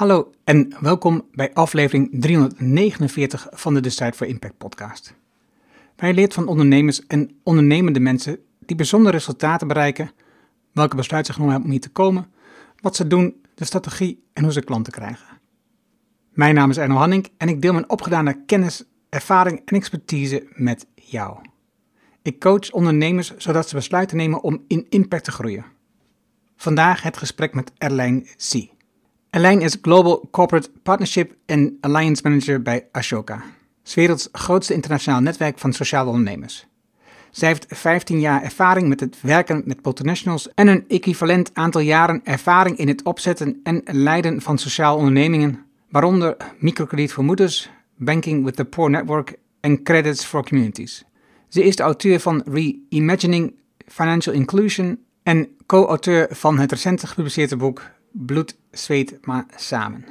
Hallo en welkom bij aflevering 349 van de Decide for Impact podcast. Wij leert van ondernemers en ondernemende mensen die bijzondere resultaten bereiken, welke besluiten ze genomen hebben om hier te komen, wat ze doen, de strategie en hoe ze klanten krijgen. Mijn naam is Erno Hanning en ik deel mijn opgedane kennis, ervaring en expertise met jou. Ik coach ondernemers zodat ze besluiten nemen om in impact te groeien. Vandaag het gesprek met Erlijn C. Erlijn is Global Corporate Partnership en Alliance Manager bij Ashoka, 's werelds grootste internationaal netwerk van sociale ondernemers. Zij heeft 15 jaar ervaring met het werken met multinationals en een equivalent aantal jaren ervaring in het opzetten en leiden van sociale ondernemingen, waaronder microkrediet voor moeders, Banking with the Poor Network en Credits for Communities. Ze is de auteur van Reimagining Financial Inclusion en co-auteur van het recent gepubliceerde boek Bloed, Zweet, maar Samen.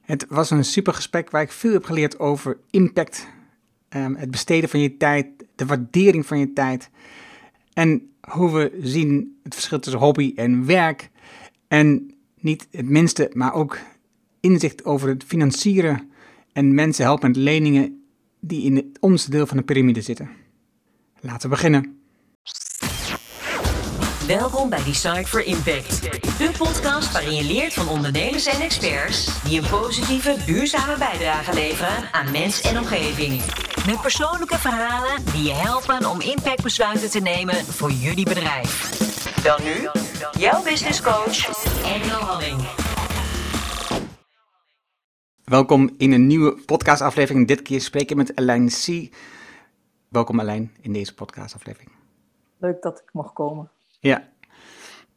Het was een super gesprek waar ik veel heb geleerd over impact, ehm, het besteden van je tijd, de waardering van je tijd en hoe we zien het verschil tussen hobby en werk. En niet het minste, maar ook inzicht over het financieren en mensen helpen met leningen die in het onderste deel van de piramide zitten. Laten we beginnen. Welkom bij Decide for Impact, de podcast waarin je leert van ondernemers en experts die een positieve, duurzame bijdrage leveren aan mens en omgeving. Met persoonlijke verhalen die je helpen om impactbesluiten te nemen voor jullie bedrijf. Dan nu, jouw business coach, Engel Halling. Welkom in een nieuwe podcastaflevering. Dit keer spreken we met Alain C. Welkom Alain in deze podcastaflevering. Leuk dat ik mag komen. Ja,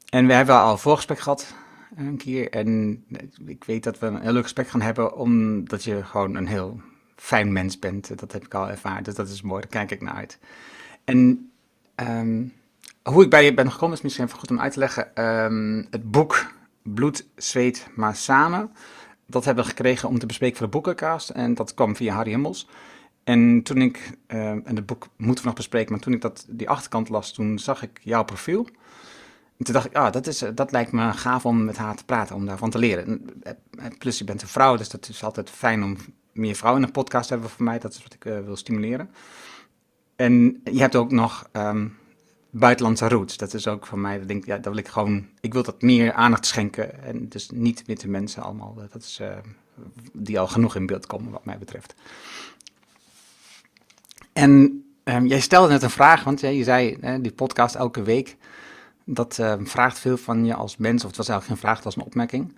en we hebben al voorgesprek gehad een keer. En ik weet dat we een heel leuk gesprek gaan hebben, omdat je gewoon een heel fijn mens bent. Dat heb ik al ervaren, dus dat is mooi, daar kijk ik naar uit. En ehm, hoe ik bij je ben gekomen is misschien even goed om uit te leggen. Ehm, het boek Bloed, Zweet, maar Samen, dat hebben we gekregen om te bespreken voor de boekencast. En dat kwam via Harry Himmels. En toen ik, uh, en het boek moeten we nog bespreken, maar toen ik dat, die achterkant las, toen zag ik jouw profiel. En toen dacht ik, ah, dat, is, dat lijkt me gaaf om met haar te praten, om daarvan te leren. Plus je bent een vrouw, dus dat is altijd fijn om meer vrouwen in een podcast te hebben voor mij. Dat is wat ik wil stimuleren. En je hebt ook nog um, buitenlandse roots. Dat is ook voor mij, dat denk, ja, dat wil ik gewoon, ik wil dat meer aandacht schenken. En dus niet witte mensen allemaal, dat is, die al genoeg in beeld komen wat mij betreft. En um, jij stelde net een vraag, want je zei, hè, die podcast elke week, dat uh, vraagt veel van je als mens, of het was eigenlijk geen vraag, het was een opmerking.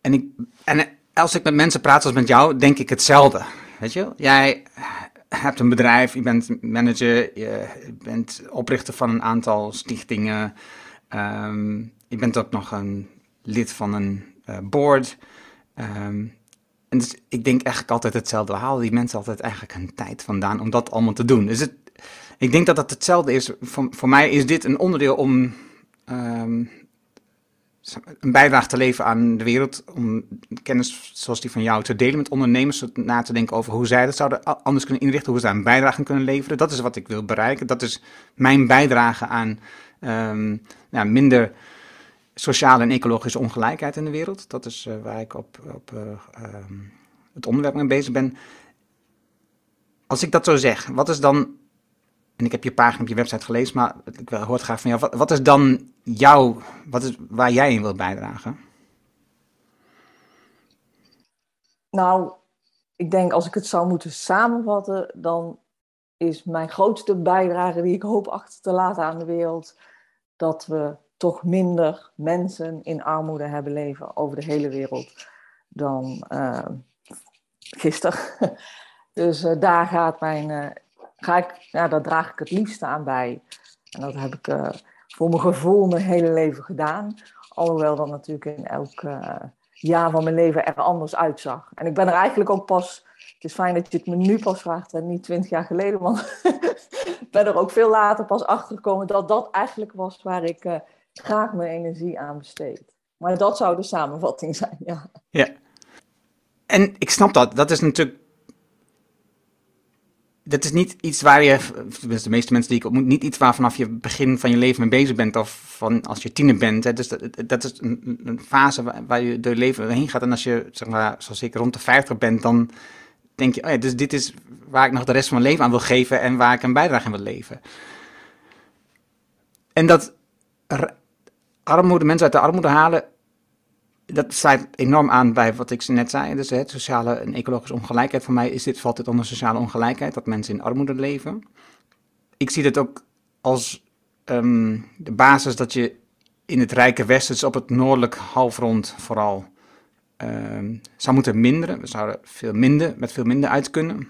En, ik, en als ik met mensen praat zoals met jou, denk ik hetzelfde. Weet je, jij hebt een bedrijf, je bent manager, je bent oprichter van een aantal stichtingen. Um, je bent ook nog een lid van een uh, board. Um, en dus ik denk eigenlijk altijd hetzelfde. We halen die mensen altijd eigenlijk een tijd vandaan om dat allemaal te doen. Dus het, ik denk dat dat hetzelfde is. Voor, voor mij is dit een onderdeel om um, een bijdrage te leveren aan de wereld. Om kennis zoals die van jou te delen met ondernemers. Na te denken over hoe zij dat zouden anders kunnen inrichten. Hoe ze daar een bijdrage kunnen leveren. Dat is wat ik wil bereiken. Dat is mijn bijdrage aan ja, minder sociale en ecologische ongelijkheid in de wereld. Dat is uh, waar ik op, op uh, um, het onderwerp mee bezig ben. Als ik dat zo zeg, wat is dan, en ik heb je pagina op je website gelezen, maar ik hoor graag van jou, wat, wat is dan jouw, wat is waar jij in wilt bijdragen? Nou, ik denk als ik het zou moeten samenvatten, dan is mijn grootste bijdrage die ik hoop achter te laten aan de wereld, dat we toch minder mensen in armoede hebben leven over de hele wereld dan uh, gisteren. Dus uh, daar gaat mijn, uh, ga ik, ja, daar draag ik het liefste aan bij. En dat heb ik voor mijn gevoel mijn hele leven gedaan. Alhoewel dat natuurlijk in elk jaar van mijn leven er anders uitzag. En ik ben er eigenlijk ook pas het is fijn dat je het me nu pas vraagt en niet twintig jaar geleden, want ik ben er ook veel later pas achter gekomen dat dat eigenlijk was waar ik graag mijn energie aan besteed. Maar dat zou de samenvatting zijn, ja. Ja. En ik snap dat. Dat is natuurlijk. dat is niet iets waar je, de meeste mensen die ik ontmoet, niet iets waar vanaf je begin van je leven mee bezig bent of van als je tiener bent. Hè. Dus dat, dat is een, een fase waar, je door je leven heen gaat. En als je, zeg maar, zoals ik rond de 50 bent, dan denk je, oh ja, dus dit is waar ik nog de rest van mijn leven aan wil geven en waar ik een bijdrage aan wil leven. En dat armoede, mensen uit de armoede halen, dat sluit enorm aan bij wat ik net zei. Dus sociale en ecologische ongelijkheid. Voor mij is dit, valt dit onder sociale ongelijkheid, dat mensen in armoede leven. Ik zie dit ook als um, de basis dat je in het rijke westen, dus op het noordelijk halfrond vooral, um, zou moeten minderen. We zouden veel minder, met veel minder uit kunnen.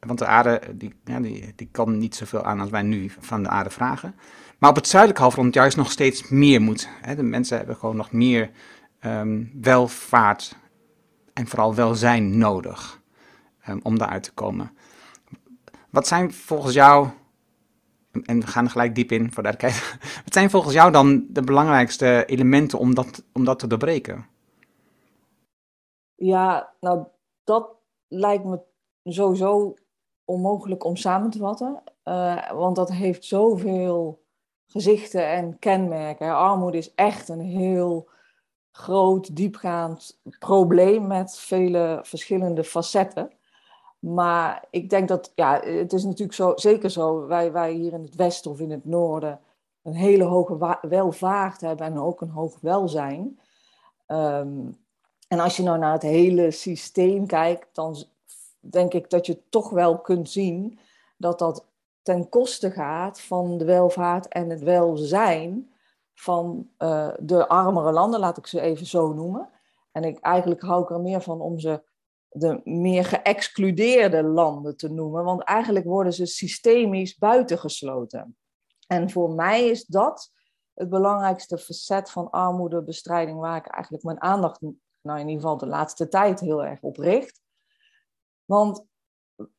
Want de aarde die, ja, die kan niet zoveel aan als wij nu van de aarde vragen. Maar op het zuidelijk halfrond juist nog steeds meer moet. De mensen hebben gewoon nog meer um, welvaart en vooral welzijn nodig um, om daaruit te komen. Wat zijn volgens jou, en we gaan er gelijk diep in voor duidelijkheid, wat zijn volgens jou dan de belangrijkste elementen om dat, om dat te doorbreken? Ja, nou dat lijkt me sowieso onmogelijk om samen te vatten, uh, want dat heeft zoveel gezichten en kenmerken. Armoede is echt een heel groot, diepgaand probleem met vele verschillende facetten. Maar ik denk dat, ja, het is natuurlijk zo, zeker zo, wij, wij hier in het westen of in het noorden een hele hoge welvaart hebben en ook een hoog welzijn. Ehm, en als je nou naar het hele systeem kijkt, dan denk ik dat je toch wel kunt zien dat dat ten koste gaat van de welvaart en het welzijn van uh, de armere landen, laat ik ze even zo noemen. En ik, eigenlijk hou ik er meer van om ze de meer geëxcludeerde landen te noemen, want eigenlijk worden ze systemisch buitengesloten. En voor mij is dat het belangrijkste facet van armoedebestrijding, waar ik eigenlijk mijn aandacht, nou in ieder geval de laatste tijd, heel erg op richt. Want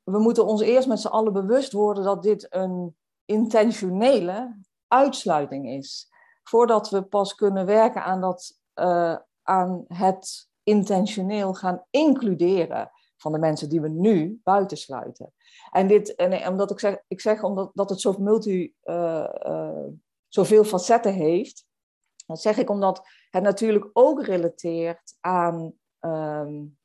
we moeten ons eerst met z'n allen bewust worden dat dit een intentionele uitsluiting is voordat we pas kunnen werken aan, dat, uh, aan het intentioneel gaan includeren van de mensen die we nu buitensluiten. En dit, en omdat ik zeg, ik zeg omdat dat het zo multi, uh, uh, zoveel facetten heeft, dat zeg ik omdat het natuurlijk ook relateert aan um,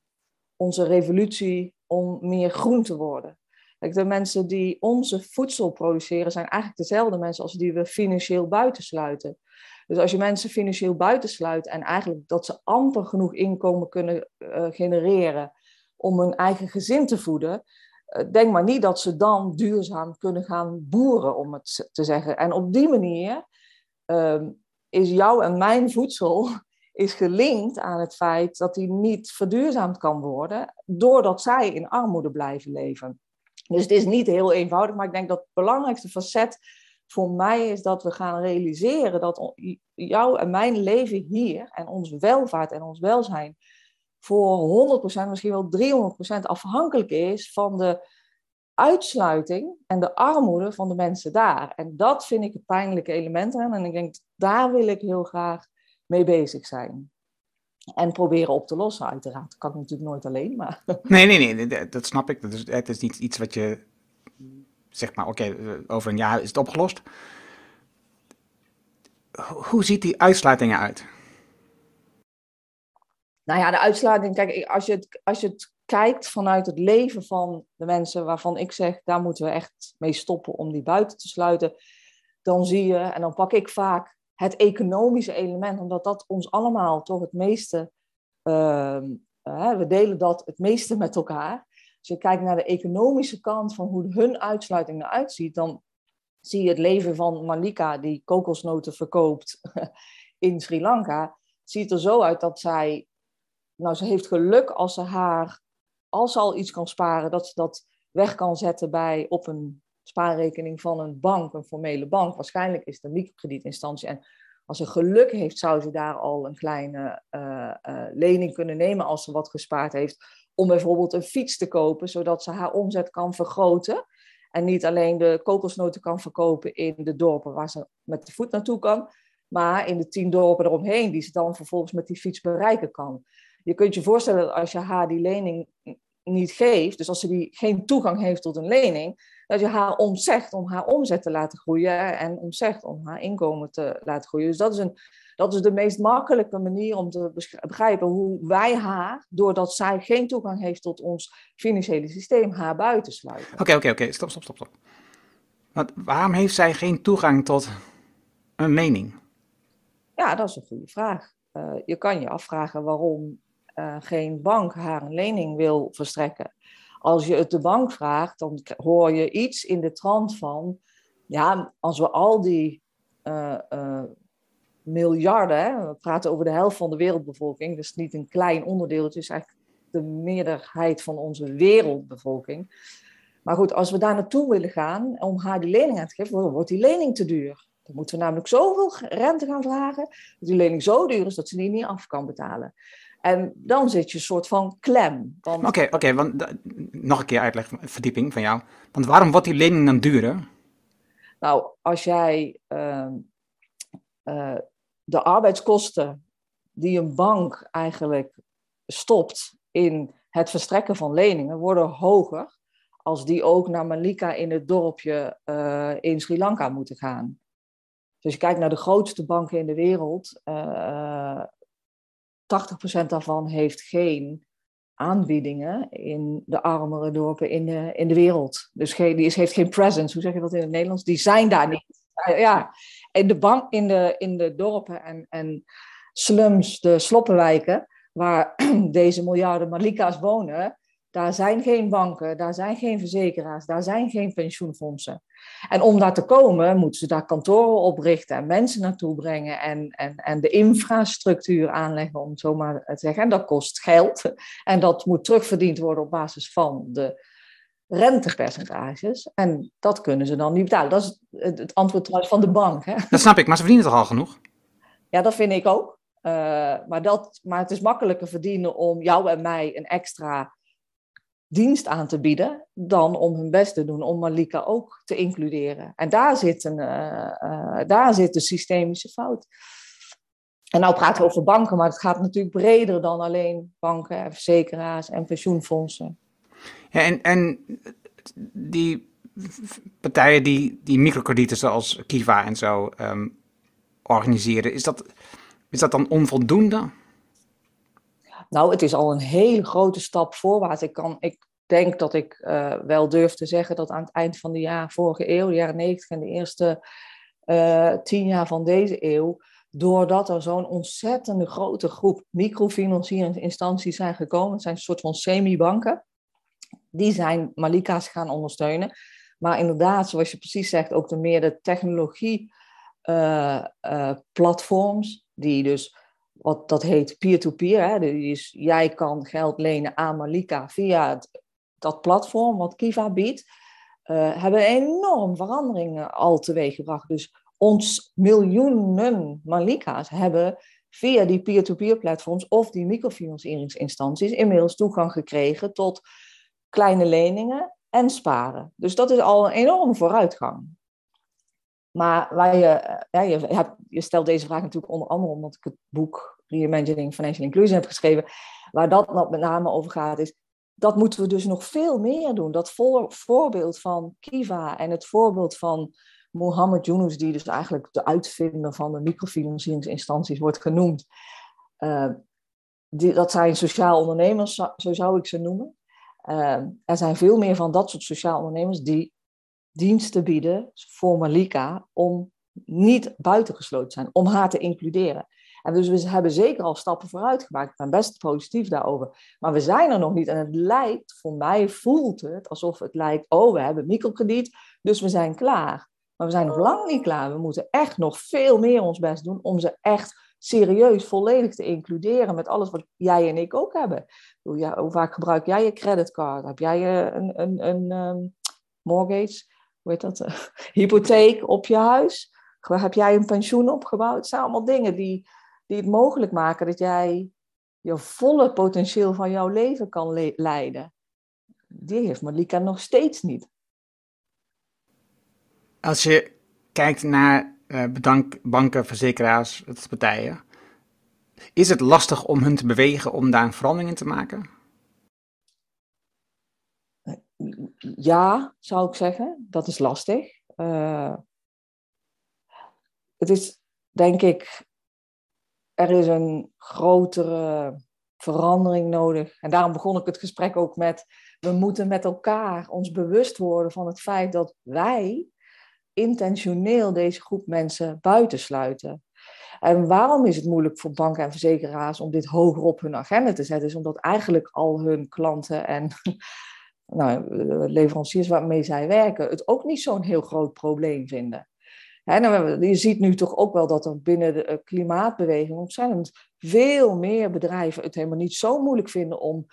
onze revolutie om meer groen te worden. De mensen die onze voedsel produceren zijn eigenlijk dezelfde mensen als die we financieel buitensluiten. Dus als je mensen financieel buitensluit en eigenlijk dat ze amper genoeg inkomen kunnen uh, genereren om hun eigen gezin te voeden, uh, denk maar niet dat ze dan duurzaam kunnen gaan boeren, om het te zeggen. En op die manier uh, is jouw en mijn voedsel is gelinkt aan het feit dat die niet verduurzaamd kan worden, doordat zij in armoede blijven leven. Dus het is niet heel eenvoudig, maar ik denk dat het belangrijkste facet voor mij is dat we gaan realiseren dat jouw en mijn leven hier en ons welvaart en ons welzijn voor 100%, misschien wel 300% afhankelijk is van de uitsluiting en de armoede van de mensen daar. En dat vind ik het pijnlijke element aan. En ik denk, daar wil ik heel graag mee bezig zijn. En proberen op te lossen, uiteraard. Dat kan ik natuurlijk nooit alleen, maar... Nee, nee, nee, dat snap ik. Dat is, het is niet iets wat je zeg maar, oké, eh, over een jaar is het opgelost. Hoe ziet die uitsluiting eruit? Nou ja, de uitsluiting, kijk, als je, het, als je het kijkt vanuit het leven van de mensen waarvan ik zeg, daar moeten we echt mee stoppen om die buiten te sluiten, dan zie je, en dan pak ik vaak het economische element, omdat dat ons allemaal toch het meeste, uh, we delen dat het meeste met elkaar. Als je kijkt naar de economische kant van hoe hun uitsluiting eruit ziet, dan zie je het leven van Malika, die kokosnoten verkoopt in Sri Lanka, ziet er zo uit dat zij, nou ze heeft geluk als ze haar, als ze al iets kan sparen, dat ze dat weg kan zetten bij, op een spaarrekening van een bank, een formele bank. Waarschijnlijk is het een microkredietinstantie. En als ze geluk heeft, zou ze daar al een kleine uh, uh, lening kunnen nemen als ze wat gespaard heeft om bijvoorbeeld een fiets te kopen, zodat ze haar omzet kan vergroten. En niet alleen de kokosnoten kan verkopen in de dorpen waar ze met de voet naartoe kan, maar in de tien dorpen eromheen, die ze dan vervolgens met die fiets bereiken kan. Je kunt je voorstellen dat als je haar die lening niet geeft, dus als ze die geen toegang heeft tot een lening, dat je haar ontzegt om haar omzet te laten groeien en ontzegt om haar inkomen te laten groeien. Dus dat is, een, dat is de meest makkelijke manier om te begrijpen hoe wij haar, doordat zij geen toegang heeft tot ons financiële systeem, haar buiten sluiten. Oké, oké, oké, stop, stop, stop, stop. Want waarom heeft zij geen toegang tot een lening? Ja, dat is een goede vraag. Uh, je kan je afvragen waarom uh, geen bank haar een lening wil verstrekken. Als je het de bank vraagt, dan hoor je iets in de trant van, ja, als we al die uh, miljarden, hè, we praten over de helft van de wereldbevolking, dus niet een klein onderdeel, het is eigenlijk de meerderheid van onze wereldbevolking. Maar goed, als we daar naartoe willen gaan om haar die lening aan te geven, wordt die lening te duur. Dan moeten we namelijk zoveel rente gaan vragen, dat die lening zo duur is dat ze die niet af kan betalen. En dan zit je een soort van klem. Oké, oké, want nog een keer uitleg, verdieping van jou. Want waarom wordt die lening dan duurder? Nou, als jij uh, uh, de arbeidskosten die een bank eigenlijk stopt in het verstrekken van leningen, worden hoger als die ook naar Malika in het dorpje uh, in Sri Lanka moeten gaan. Dus je kijkt naar de grootste banken in de wereld, uh, 80% daarvan heeft geen aanbiedingen in de armere dorpen in de, in de wereld. Dus die is, heeft geen presence, hoe zeg je dat in het Nederlands? Die zijn daar niet. Ja, in de, bank, in de, in de dorpen en, en slums, de sloppenwijken, waar deze miljarden Malika's wonen, daar zijn geen banken, daar zijn geen verzekeraars, daar zijn geen pensioenfondsen. En om daar te komen, moeten ze daar kantoren oprichten en mensen naartoe brengen en, en, en de infrastructuur aanleggen, om het zo maar te zeggen. En dat kost geld. En dat moet terugverdiend worden op basis van de rentepercentages. En dat kunnen ze dan niet betalen. Dat is het, antwoord trouwens van de bank. Hè? Dat snap ik, maar ze verdienen toch al genoeg? Ja, dat vind ik ook. Uh, maar, dat, maar het is makkelijker verdienen om jou en mij een extra dienst aan te bieden dan om hun best te doen om Malika ook te includeren. En daar zit, een, uh, uh, daar zit de systemische fout. En nou praten we over banken, maar het gaat natuurlijk breder dan alleen banken en verzekeraars en pensioenfondsen. Ja, en, en die partijen die, die microkredieten zoals Kiva en zo um, organiseren, is dat, is dat dan onvoldoende? Nou, het is al een hele grote stap voorwaarts. Ik, kan, ik denk dat ik uh, wel durf te zeggen dat aan het eind van de vorige eeuw, de jaren 90 en de eerste uh, tien jaar van deze eeuw, doordat er zo'n ontzettende grote groep microfinancieringsinstanties zijn gekomen, het zijn een soort van semi-banken, die zijn Malika's gaan ondersteunen. Maar inderdaad, zoals je precies zegt, ook de meer de technologie uh, platforms, die dus wat dat heet peer-to-peer. Dus jij kan geld lenen aan Malika via dat platform wat Kiva biedt. Uh, hebben enorm veranderingen al teweeg gebracht. Dus ons miljoenen Malika's hebben via die peer-to-peer platforms of die microfinancieringsinstanties inmiddels toegang gekregen tot kleine leningen en sparen. Dus dat is al een enorme vooruitgang. Maar waar je, ja, je, hebt, je stelt deze vraag natuurlijk onder andere omdat ik het boek Reimagining Financial Inclusion heb geschreven, waar dat met name over gaat, is dat moeten we dus nog veel meer doen. Dat voor, voorbeeld van Kiva en het voorbeeld van Mohammed Yunus, die dus eigenlijk de uitvinder van de microfinancieringsinstanties wordt genoemd. Uh, die, dat zijn sociaal ondernemers, zo zou ik ze noemen. Uh, er zijn veel meer van dat soort sociaal ondernemers die diensten bieden voor Malika om niet buitengesloten te zijn, om haar te includeren. En dus we hebben zeker al stappen vooruit gemaakt. Ik ben best positief daarover. Maar we zijn er nog niet. En het lijkt, voor mij voelt het alsof het lijkt, oh, we hebben microkrediet, dus we zijn klaar. Maar we zijn nog lang niet klaar. We moeten echt nog veel meer ons best doen om ze echt serieus, volledig te includeren met alles wat jij en ik ook hebben. Hoe, vaak gebruik jij je creditcard? Heb jij een, een, een, um, mortgage? Hoe heet dat? hypotheek op je huis? Heb jij een pensioen opgebouwd? Het zijn allemaal dingen die, die het mogelijk maken dat jij je volle potentieel van jouw leven kan le leiden. Die heeft Malika nog steeds niet. Als je kijkt naar uh, banken, verzekeraars, partijen, is het lastig om hun te bewegen om daar een verandering in te maken? Ja, zou ik zeggen. Dat is lastig. Uh, het is, denk ik, er is een grotere verandering nodig. En daarom begon ik het gesprek ook met, we moeten met elkaar ons bewust worden van het feit dat wij intentioneel deze groep mensen buitensluiten. En waarom is het moeilijk voor banken en verzekeraars om dit hoger op hun agenda te zetten? Is omdat eigenlijk al hun klanten en nou, leveranciers waarmee zij werken het ook niet zo'n heel groot probleem vinden. Nou, je ziet nu toch ook wel dat er binnen de eh, klimaatbeweging ontzettend veel meer bedrijven het helemaal niet zo moeilijk vinden om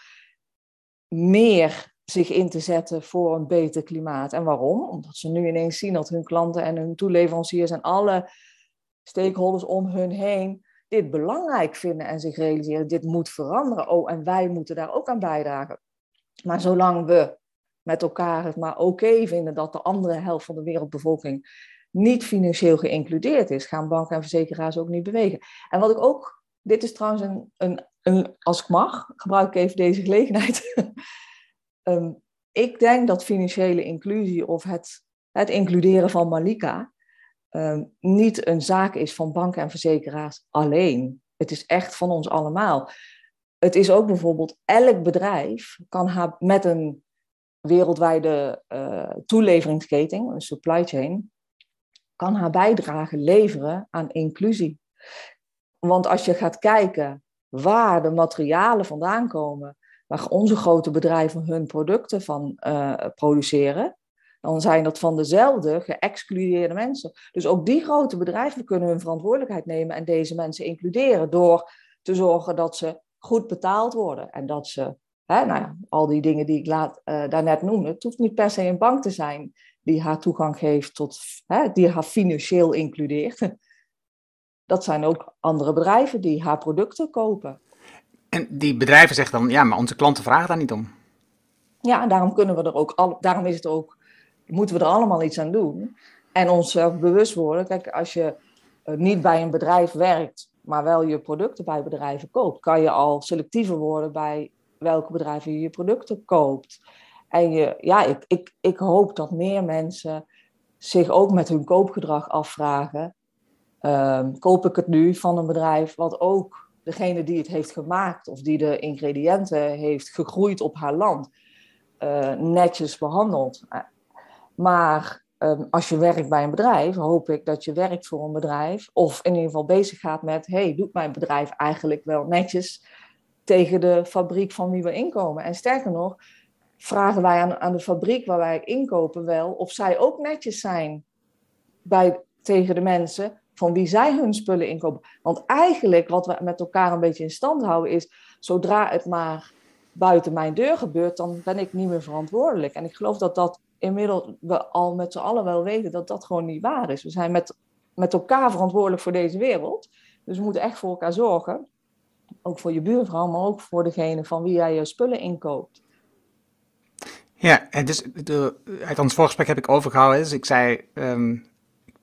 meer zich in te zetten voor een beter klimaat. En waarom? Omdat ze nu ineens zien dat hun klanten en hun toeleveranciers en alle stakeholders om hun heen dit belangrijk vinden en zich realiseren, dit moet veranderen. Oh, en wij moeten daar ook aan bijdragen. Maar zolang we met elkaar het maar oké vinden dat de andere helft van de wereldbevolking niet financieel geïncludeerd is, gaan banken en verzekeraars ook niet bewegen. En wat ik ook, dit is trouwens een, een, een als ik mag, gebruik ik even deze gelegenheid. Ehm, ik denk dat financiële inclusie of het, het includeren van Malika Ehm, niet een zaak is van banken en verzekeraars alleen. Het is echt van ons allemaal. Het is ook bijvoorbeeld, elk bedrijf kan met een wereldwijde uh, toeleveringsketen, een supply chain, kan haar bijdrage leveren aan inclusie. Want als je gaat kijken waar de materialen vandaan komen, waar onze grote bedrijven hun producten van uh, produceren, dan zijn dat van dezelfde geëxcludeerde mensen. Dus ook die grote bedrijven kunnen hun verantwoordelijkheid nemen en deze mensen includeren door te zorgen dat ze goed betaald worden en dat ze, hè, nou ja, al die dingen die ik laat, uh, daarnet noemde, het hoeft niet per se een bank te zijn die haar toegang geeft tot, hè, die haar financieel includeert. Dat zijn ook andere bedrijven die haar producten kopen. En die bedrijven zeggen dan, ja, maar onze klanten vragen daar niet om. Ja, daarom kunnen we er ook, al, daarom is het ook moeten we er allemaal iets aan doen. En onszelf bewust worden. Kijk, als je eh, niet bij een bedrijf werkt, maar wel je producten bij bedrijven koopt, kan je al selectiever worden bij welke bedrijven je je producten koopt. En je, ja, ik, ik, ik hoop dat meer mensen zich ook met hun koopgedrag afvragen. Ehm, koop ik het nu van een bedrijf wat ook degene die het heeft gemaakt of die de ingrediënten heeft gegroeid op haar land, uh, netjes behandelt? Maar ehm, als je werkt bij een bedrijf, hoop ik dat je werkt voor een bedrijf. Of in ieder geval bezig gaat met: hey, doet mijn bedrijf eigenlijk wel netjes tegen de fabriek van wie we inkomen? En sterker nog, vragen wij aan, aan de fabriek waar wij inkopen wel of zij ook netjes zijn bij, tegen de mensen van wie zij hun spullen inkopen. Want eigenlijk wat we met elkaar een beetje in stand houden is, zodra het maar buiten mijn deur gebeurt, dan ben ik niet meer verantwoordelijk. En ik geloof dat dat inmiddels we al met z'n allen wel weten dat dat gewoon niet waar is. We zijn met, met elkaar verantwoordelijk voor deze wereld. Dus we moeten echt voor elkaar zorgen. Ook voor je buurvrouw, maar ook voor degene van wie jij je spullen inkoopt. Ja, en dus de, uit ons voorgesprek heb ik overgehouden. Dus ik zei, um,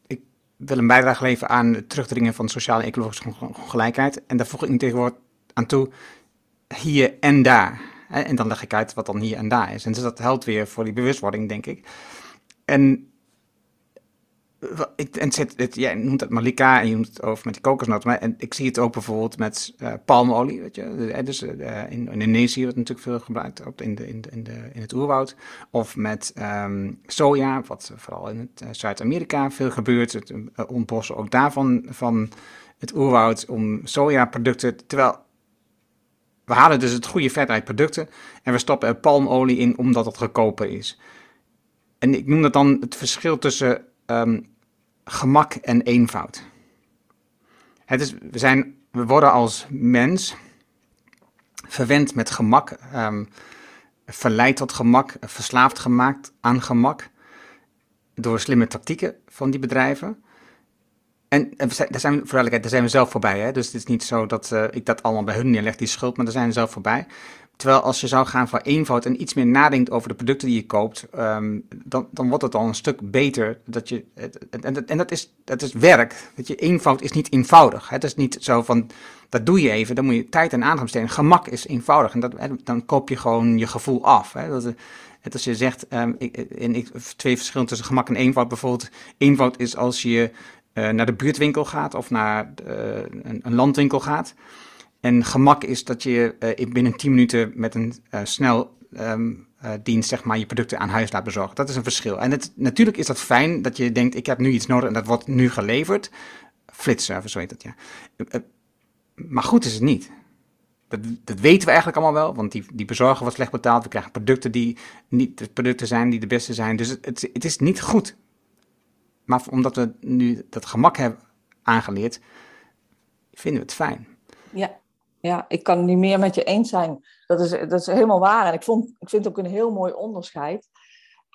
ik wil een bijdrage leveren aan het terugdringen van sociale en ecologische ongelijkheid. En daar voeg ik nu tegenwoordig aan toe, hier en daar. En dan leg ik uit wat dan hier en daar is. En dus dat helpt weer voor die bewustwording, denk ik. En ik, en zit, het, jij noemt het Malika en je noemt het over met die kokosnoten. Maar en ik zie het ook bijvoorbeeld met uh, palmolie. Weet je? Dus uh, in Indonesië wordt natuurlijk veel gebruikt op in, de, in, de, in, het oerwoud. Of met um, soja, wat vooral in het Zuid-Amerika veel gebeurt. Het ontbossen ook daarvan van het oerwoud om sojaproducten. Terwijl we halen dus het goede vet uit producten en we stoppen er palmolie in omdat het goedkoper is. En ik noem dat dan het verschil tussen um, gemak en eenvoud. Het is, we, zijn, we worden als mens verwend met gemak, um, verleid tot gemak, verslaafd gemaakt aan gemak door slimme tactieken van die bedrijven. En, daar zijn, voor daar zijn we zelf voorbij. Hè? Dus het is niet zo dat uh, ik dat allemaal bij hun neerleg, die schuld, maar daar zijn we zelf voorbij. Terwijl als je zou gaan voor eenvoud en iets meer nadenkt over de producten die je koopt, um, dan, dan wordt het al een stuk beter. Dat je, en, en dat, is, dat is werk. Dat je, eenvoud is niet eenvoudig. Het is niet zo van, dat doe je even, dan moet je tijd en aandacht besteden. Gemak is eenvoudig en dat, dan koop je gewoon je gevoel af. Hè? Dat, Het als je zegt, um, ik, in, ik, twee verschillen tussen gemak en eenvoud. Bijvoorbeeld, eenvoud is als je naar de buurtwinkel gaat of naar de, een, een, landwinkel gaat. En gemak is dat je uh, binnen 10 minuten met een snel um, dienst zeg maar, je producten aan huis laat bezorgen. Dat is een verschil. En het, natuurlijk is dat fijn dat je denkt, ik heb nu iets nodig en dat wordt nu geleverd. Flitsservice, zo heet dat, ja. maar goed is het niet. Dat, dat, weten we eigenlijk allemaal wel, want die, die bezorger wordt slecht betaald. We krijgen producten die niet de producten zijn die de beste zijn. Dus het, het, het is niet goed. Maar omdat we nu dat gemak hebben aangeleerd, vinden we het fijn. Ja, ja ik kan niet meer met je eens zijn. Dat is, dat is helemaal waar. En ik, vond, ik vind het ook een heel mooi onderscheid.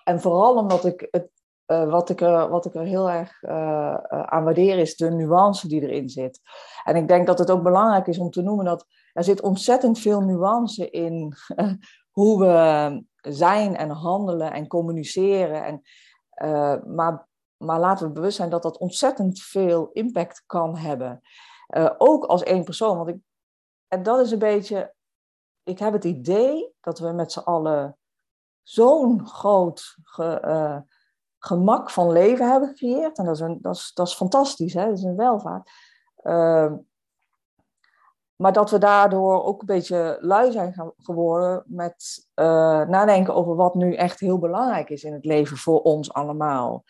En vooral omdat ik het, uh, wat, ik er, wat ik er heel erg uh, aan waardeer, is de nuance die erin zit. En ik denk dat het ook belangrijk is om te noemen dat er zit ontzettend veel nuance in hoe we zijn en handelen en communiceren. En, maar maar laten we bewust zijn dat dat ontzettend veel impact kan hebben. Uh, ook als één persoon. Want ik, en dat is een beetje. Ik heb het idee dat we met z'n allen zo'n groot ge, uh, gemak van leven hebben gecreëerd. En dat is, een, dat is, dat is fantastisch, hè? dat is een welvaart. Uh, maar dat we daardoor ook een beetje lui zijn geworden met uh, nadenken over wat nu echt heel belangrijk is in het leven voor ons allemaal.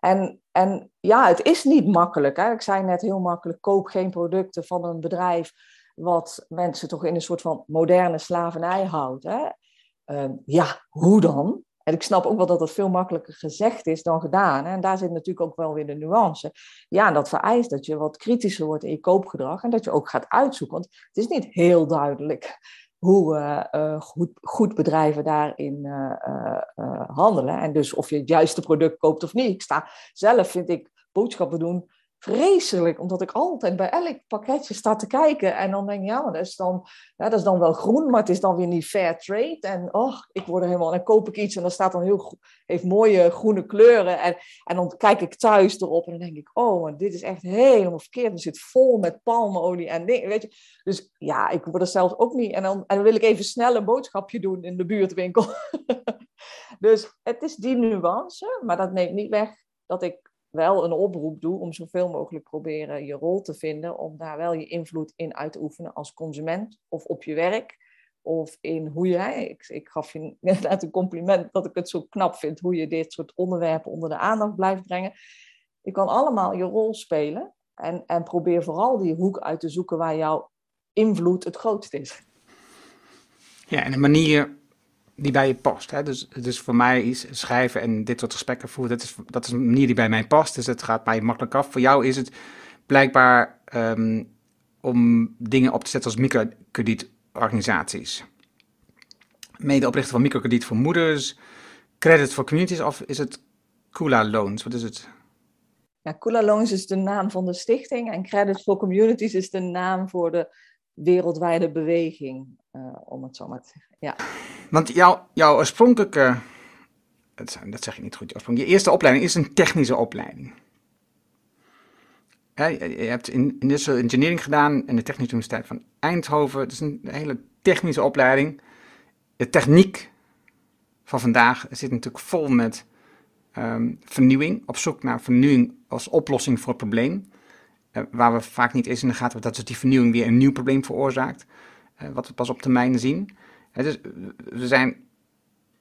En, en ja, het is niet makkelijk. Hè? Ik zei net heel makkelijk, koop geen producten van een bedrijf wat mensen toch in een soort van moderne slavernij houdt. Hè? Uh, ja, hoe dan? En ik snap ook wel dat dat veel makkelijker gezegd is dan gedaan. En daar zit natuurlijk ook wel weer de nuance. Ja, dat vereist dat je wat kritischer wordt in je koopgedrag en dat je ook gaat uitzoeken. Want het is niet heel duidelijk hoe uh, goed, goed, bedrijven daarin uh, handelen. En dus of je het juiste product koopt of niet. Ik sta zelf, vind ik, boodschappen doen vreselijk, omdat ik altijd bij elk pakketje sta te kijken. En dan denk ik, ja, maar dat is dan, ja, dat is dan wel groen, maar het is dan weer niet fair trade. En oh, ik word er helemaal, en dan koop ik iets en dan staat dan heel, heeft mooie groene kleuren. En, en dan kijk ik thuis erop en dan denk ik, oh, maar dit is echt helemaal verkeerd. Het zit vol met palmolie en dingen, weet je. Dus ja, ik word er zelfs ook niet. En dan, en dan wil ik even snel een boodschapje doen in de buurtwinkel. dus het is die nuance, maar dat neemt niet weg dat ik wel een oproep doe om zoveel mogelijk proberen je rol te vinden, om daar wel je invloed in uit te oefenen als consument of op je werk. Of in hoe je, ik, ik gaf je net een compliment dat ik het zo knap vind hoe je dit soort onderwerpen onder de aandacht blijft brengen. Je kan allemaal je rol spelen en, en probeer vooral die hoek uit te zoeken waar jouw invloed het grootst is. Ja, en de manier die bij je past. Hè? Dus, dus voor mij is schrijven en dit soort gesprekken voeren, dat is, dat is een manier die bij mij past. Dus het gaat mij makkelijk af. Voor jou is het blijkbaar um, om dingen op te zetten als microkredietorganisaties. Medeoprichter van microkrediet voor moeders, credit voor communities of is het Kula Loans? Wat is het? Ja, Kula Loans is de naam van de stichting en Credit for Communities is de naam voor de wereldwijde beweging, uh, om het zo maar te zeggen. Ja. Want jouw, jouw oorspronkelijke, dat zeg ik niet goed, je eerste opleiding is een technische opleiding. Je hebt in industrial engineering gedaan in de Technische Universiteit van Eindhoven. Het is een hele technische opleiding. De techniek van vandaag zit natuurlijk vol met um, vernieuwing, op zoek naar vernieuwing als oplossing voor het probleem. Uh, waar we vaak niet eens in de gaten hebben dat dus die vernieuwing weer een nieuw probleem veroorzaakt. Uh, wat we pas op termijn zien. Dus we zijn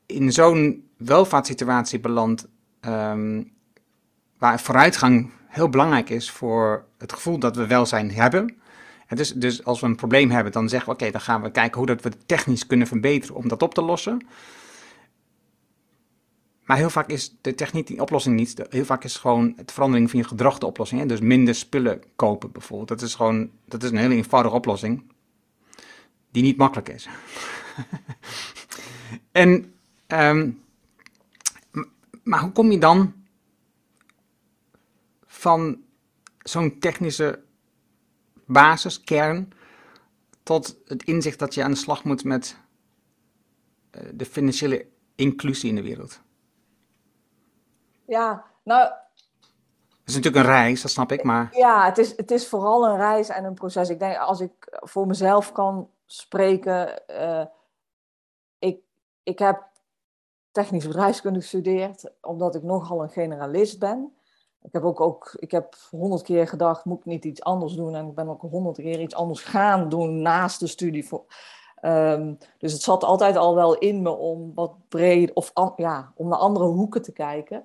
in zo'n welvaartssituatie beland um, waar vooruitgang heel belangrijk is voor het gevoel dat we welzijn hebben. Dus, dus als we een probleem hebben, dan zeggen we oké, dan gaan we kijken hoe dat we het technisch kunnen verbeteren om dat op te lossen. Maar heel vaak is de techniek die oplossing niet. Heel vaak is gewoon het verandering van je gedrag de oplossing. Hè? Dus minder spullen kopen bijvoorbeeld. Dat is gewoon dat is een hele eenvoudige oplossing. Die niet makkelijk is. en, um, maar hoe kom je dan van zo'n technische basis, kern, tot het inzicht dat je aan de slag moet met uh, de financiële inclusie in de wereld? Ja, nou. Het is natuurlijk een reis, dat snap ik, maar. Ja, het is, het is vooral een reis en een proces. Ik denk, als ik voor mezelf kan spreken, uh, ik, ik heb technische bedrijfskunde gestudeerd, omdat ik nogal een generalist ben. Ik heb ook, ook ik heb honderd keer gedacht, moet ik niet iets anders doen? En ik ben ook honderd keer iets anders gaan doen naast de studie. Voor, ehm, dus het zat altijd al wel in me om wat breed, of ja, om naar andere hoeken te kijken.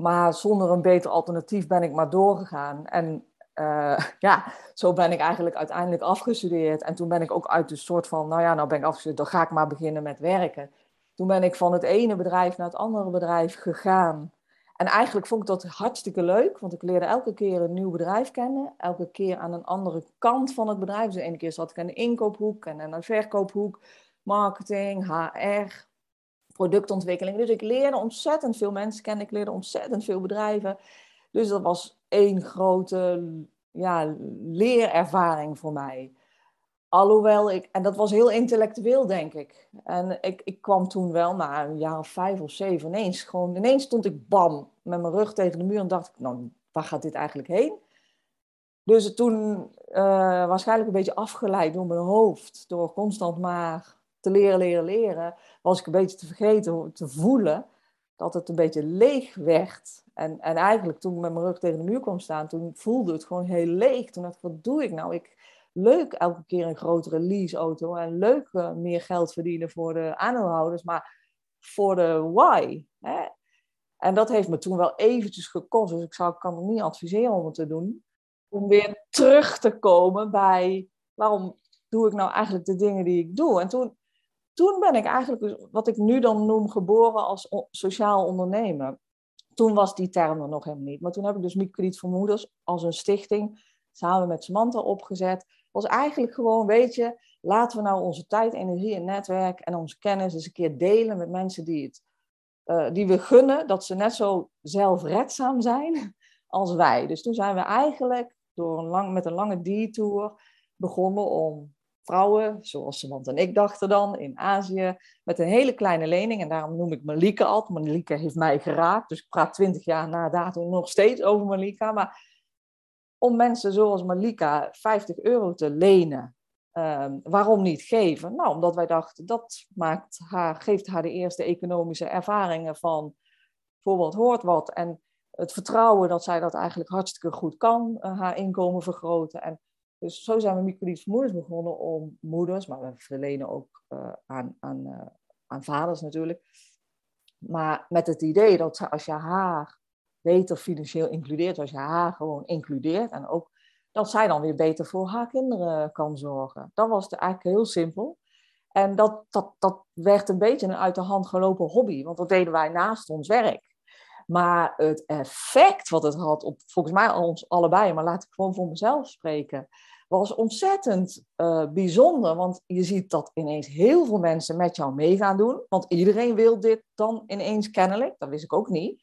Maar zonder een beter alternatief ben ik maar doorgegaan. En uh, ja, zo ben ik eigenlijk uiteindelijk afgestudeerd. En toen ben ik ook uit de soort van, nou ja, nou ben ik afgestudeerd, dan ga ik maar beginnen met werken. Toen ben ik van het ene bedrijf naar het andere bedrijf gegaan. En eigenlijk vond ik dat hartstikke leuk, want ik leerde elke keer een nieuw bedrijf kennen. Elke keer aan een andere kant van het bedrijf. Dus de ene keer zat ik aan de inkoophoek en aan de verkoophoek, marketing, HR, productontwikkeling. Dus ik leerde ontzettend veel mensen kennen. Ik leerde ontzettend veel bedrijven. Dus dat was één grote ja, leerervaring voor mij. Alhoewel ik, en dat was heel intellectueel, denk ik. En ik, ik kwam toen wel na een jaar of vijf of zeven ineens, gewoon ineens stond ik bam met mijn rug tegen de muur en dacht ik, nou, waar gaat dit eigenlijk heen? Dus toen, uh, waarschijnlijk een beetje afgeleid door mijn hoofd, door constant maar te leren, leren, leren, was ik een beetje te vergeten te voelen dat het een beetje leeg werd. En, en eigenlijk toen ik met mijn rug tegen de muur kwam staan, toen voelde het gewoon heel leeg. Toen dacht ik, wat doe ik nou? Ik, leuk elke keer een grotere leaseauto en leuk uh, meer geld verdienen voor de aandeelhouders, maar voor de why. Hè? En dat heeft me toen wel eventjes gekost, dus ik zou, kan het niet adviseren om het te doen. Om weer terug te komen bij waarom doe ik nou eigenlijk de dingen die ik doe. En toen, toen ben ik eigenlijk, dus wat ik nu dan noem, geboren als sociaal ondernemer. Toen was die term er nog helemaal niet. Maar toen heb ik dus Microkrediet voor Moeders als een stichting samen met Samantha opgezet. Was eigenlijk gewoon, weet je, laten we nou onze tijd, energie en netwerk en onze kennis eens een keer delen met mensen die, het, uh, die we gunnen dat ze net zo zelfredzaam zijn als wij. Dus toen zijn we eigenlijk door een lang, met een lange detour begonnen om vrouwen, zoals Samantha en ik dachten dan, in Azië, met een hele kleine lening. En daarom noem ik Malika altijd. Malika heeft mij geraakt, dus ik praat twintig jaar na datum nog steeds over Malika. Maar om mensen zoals Malika 50 euro te lenen, um, waarom niet geven? Nou, omdat wij dachten, dat maakt haar, geeft haar de eerste economische ervaringen van bijvoorbeeld hoort wat. En het vertrouwen dat zij dat eigenlijk hartstikke goed kan, uh, haar inkomen vergroten. En dus zo zijn we voor moeders begonnen om moeders, maar we verlenen ook uh, aan, aan, uh, aan vaders natuurlijk. Maar met het idee dat als je haar beter financieel includeert, als je haar gewoon includeert en ook dat zij dan weer beter voor haar kinderen kan zorgen. Dat was eigenlijk heel simpel. En dat, dat, dat werd een beetje een uit de hand gelopen hobby, want dat deden wij naast ons werk. Maar het effect wat het had op volgens mij ons allebei, maar laat ik gewoon voor mezelf spreken, was ontzettend uh, bijzonder. Want je ziet dat ineens heel veel mensen met jou mee gaan doen. Want iedereen wil dit dan ineens kennelijk. Dat wist ik ook niet.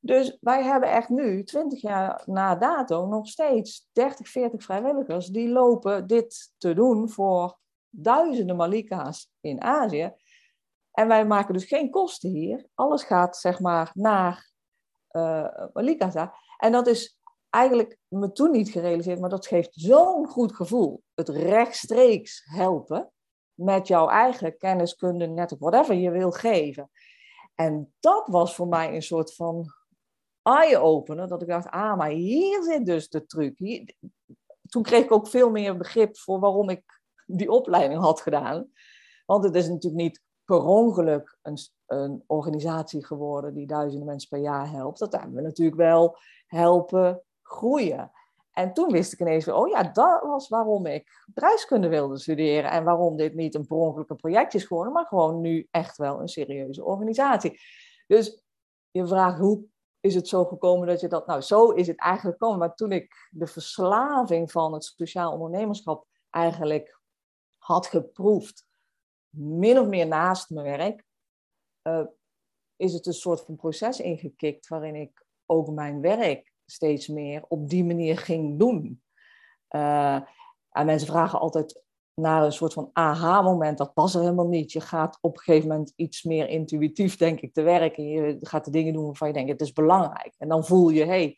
Dus wij hebben echt nu, 20 jaar na dato, nog steeds 30, 40 vrijwilligers die lopen dit te doen voor duizenden Malika's in Azië. En wij maken dus geen kosten hier. Alles gaat zeg maar naar uh, Malika's daar. En dat is eigenlijk me toen niet gerealiseerd, maar dat geeft zo'n goed gevoel. Het rechtstreeks helpen met jouw eigen kenniskunde, net whatever je wil geven. En dat was voor mij een soort van eye-opener, dat ik dacht, ah, maar hier zit dus de truc. Toen kreeg ik ook veel meer begrip voor waarom ik die opleiding had gedaan. Want het is natuurlijk niet per ongeluk een, een organisatie geworden die duizenden mensen per jaar helpt. Dat hebben we natuurlijk wel helpen groeien. En toen wist ik ineens weer, oh ja, dat was waarom ik bedrijfskunde wilde studeren. En waarom dit niet een per ongeluk een is geworden, maar gewoon nu echt wel een serieuze organisatie. Dus je vraagt, hoe is het zo gekomen dat je dat... Nou, zo is het eigenlijk gekomen. Maar toen ik de verslaving van het sociaal ondernemerschap eigenlijk had geproefd, min of meer naast mijn werk, uh, is het een soort van proces ingekikt waarin ik ook mijn werk steeds meer op die manier ging doen. Uh, en mensen vragen altijd naar een soort van aha-moment. Dat past er helemaal niet. Je gaat op een gegeven moment iets meer intuïtief, denk ik, te werken. Je gaat de dingen doen waarvan je denkt, het is belangrijk. En dan voel je, hey,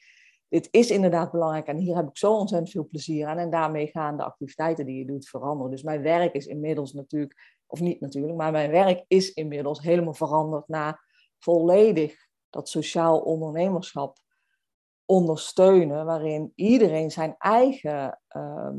dit is inderdaad belangrijk en hier heb ik zo ontzettend veel plezier aan. En daarmee gaan de activiteiten die je doet veranderen. Dus mijn werk is inmiddels natuurlijk, of niet natuurlijk, maar mijn werk is inmiddels helemaal veranderd naar volledig dat sociaal ondernemerschap ondersteunen, waarin iedereen zijn eigen ehm,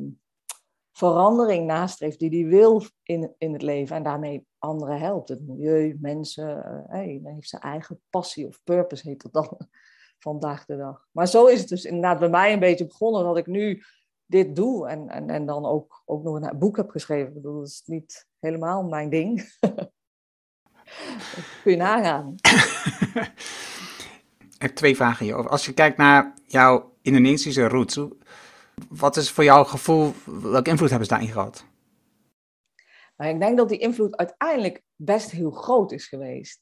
verandering nastreeft die hij wil in, in het leven en daarmee anderen helpt. Het milieu, mensen, uh, hey, heeft zijn eigen passie of purpose, heet dat dan vandaag de dag. Maar zo is het dus inderdaad bij mij een beetje begonnen dat ik nu dit doe en, en, en dan ook, ook nog een boek heb geschreven. Ik bedoel, dat is niet helemaal mijn ding. kun je nagaan. Ik heb twee vragen hierover. Als je kijkt naar jouw Indonesische roots, wat is voor jouw gevoel, welke invloed hebben ze daarin gehad? Nou, ik denk dat die invloed uiteindelijk best heel groot is geweest.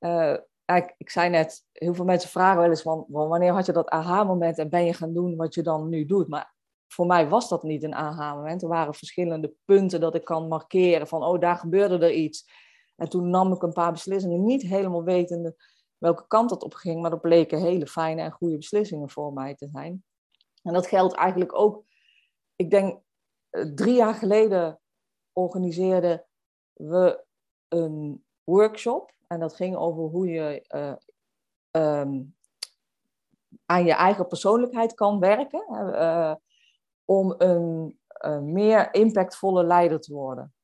Uh, ik, ik zei net, heel veel mensen vragen wel eens van, wanneer had je dat aha-moment en ben je gaan doen wat je dan nu doet? Maar voor mij was dat niet een aha-moment. Er waren verschillende punten dat ik kan markeren van, oh, daar gebeurde er iets. En toen nam ik een paar beslissingen, niet helemaal wetende welke kant dat op ging, maar dat bleken hele fijne en goede beslissingen voor mij te zijn. En dat geldt eigenlijk ook, ik denk, eh, drie jaar geleden organiseerden we een workshop. En dat ging over hoe je uh, um, aan je eigen persoonlijkheid kan werken. Uh, om een meer impactvolle leider te worden.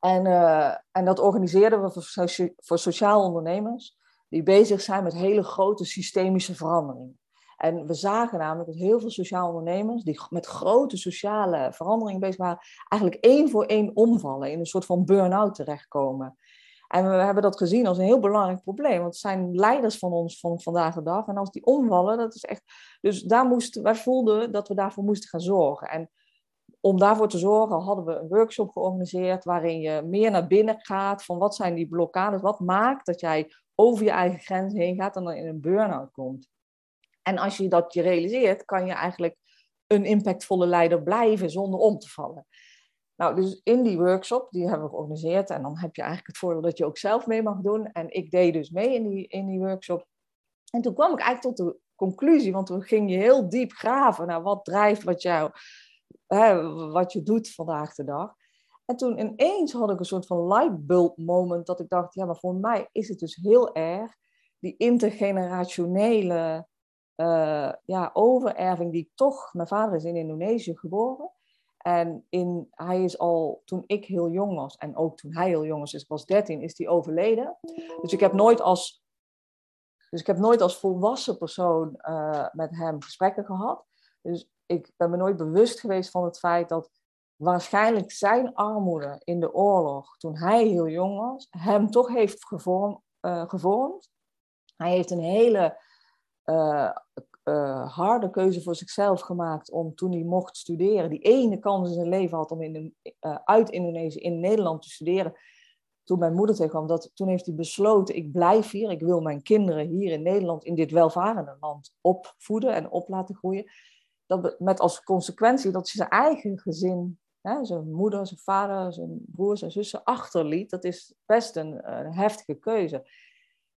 En, uh, en dat organiseerden we voor, voor sociaal ondernemers die bezig zijn met hele grote systemische veranderingen. En we zagen namelijk dat heel veel sociaal ondernemers die met grote sociale veranderingen bezig waren, eigenlijk één voor één omvallen, in een soort van burn-out terechtkomen. En we hebben dat gezien als een heel belangrijk probleem, want het zijn leiders van ons van vandaag de dag. En als die omvallen, dat is echt. Dus daar moesten, wij voelden dat we daarvoor moesten gaan zorgen. En om daarvoor te zorgen hadden we een workshop georganiseerd waarin je meer naar binnen gaat van wat zijn die blokkades, wat maakt dat jij over je eigen grens heen gaat en dan in een burn-out komt. En als je dat je realiseert, kan je eigenlijk een impactvolle leider blijven zonder om te vallen. Nou, dus in die workshop, die hebben we georganiseerd. En dan heb je eigenlijk het voordeel dat je ook zelf mee mag doen. En ik deed dus mee in die, in die workshop. En toen kwam ik eigenlijk tot de conclusie, want toen ging je heel diep graven naar wat drijft wat, jou, hè, wat je doet vandaag de dag. En toen ineens had ik een soort van lightbulb moment dat ik dacht, ja, maar voor mij is het dus heel erg die intergenerationele uh, ja, overerving die toch, mijn vader is in Indonesië geboren. En in, hij is al, toen ik heel jong was, en ook toen hij heel jong was, ik was 13, is hij overleden. Dus ik heb nooit als, dus ik heb nooit als volwassen persoon uh, met hem gesprekken gehad. Dus ik ben me nooit bewust geweest van het feit dat waarschijnlijk zijn armoede in de oorlog, toen hij heel jong was, hem toch heeft gevorm, uh, gevormd. Hij heeft een hele uh, uh, harde keuze voor zichzelf gemaakt om toen hij mocht studeren, die ene kans in zijn leven had om in, uh, uit Indonesië in Nederland te studeren. Toen mijn moeder tegenkwam, dat, toen heeft hij besloten, ik blijf hier, ik wil mijn kinderen hier in Nederland, in dit welvarende land, opvoeden en op laten groeien. Dat, met als consequentie dat hij zijn eigen gezin, hè, zijn moeder, zijn vader, zijn broers en zussen achterliet. Dat is best een, een heftige keuze.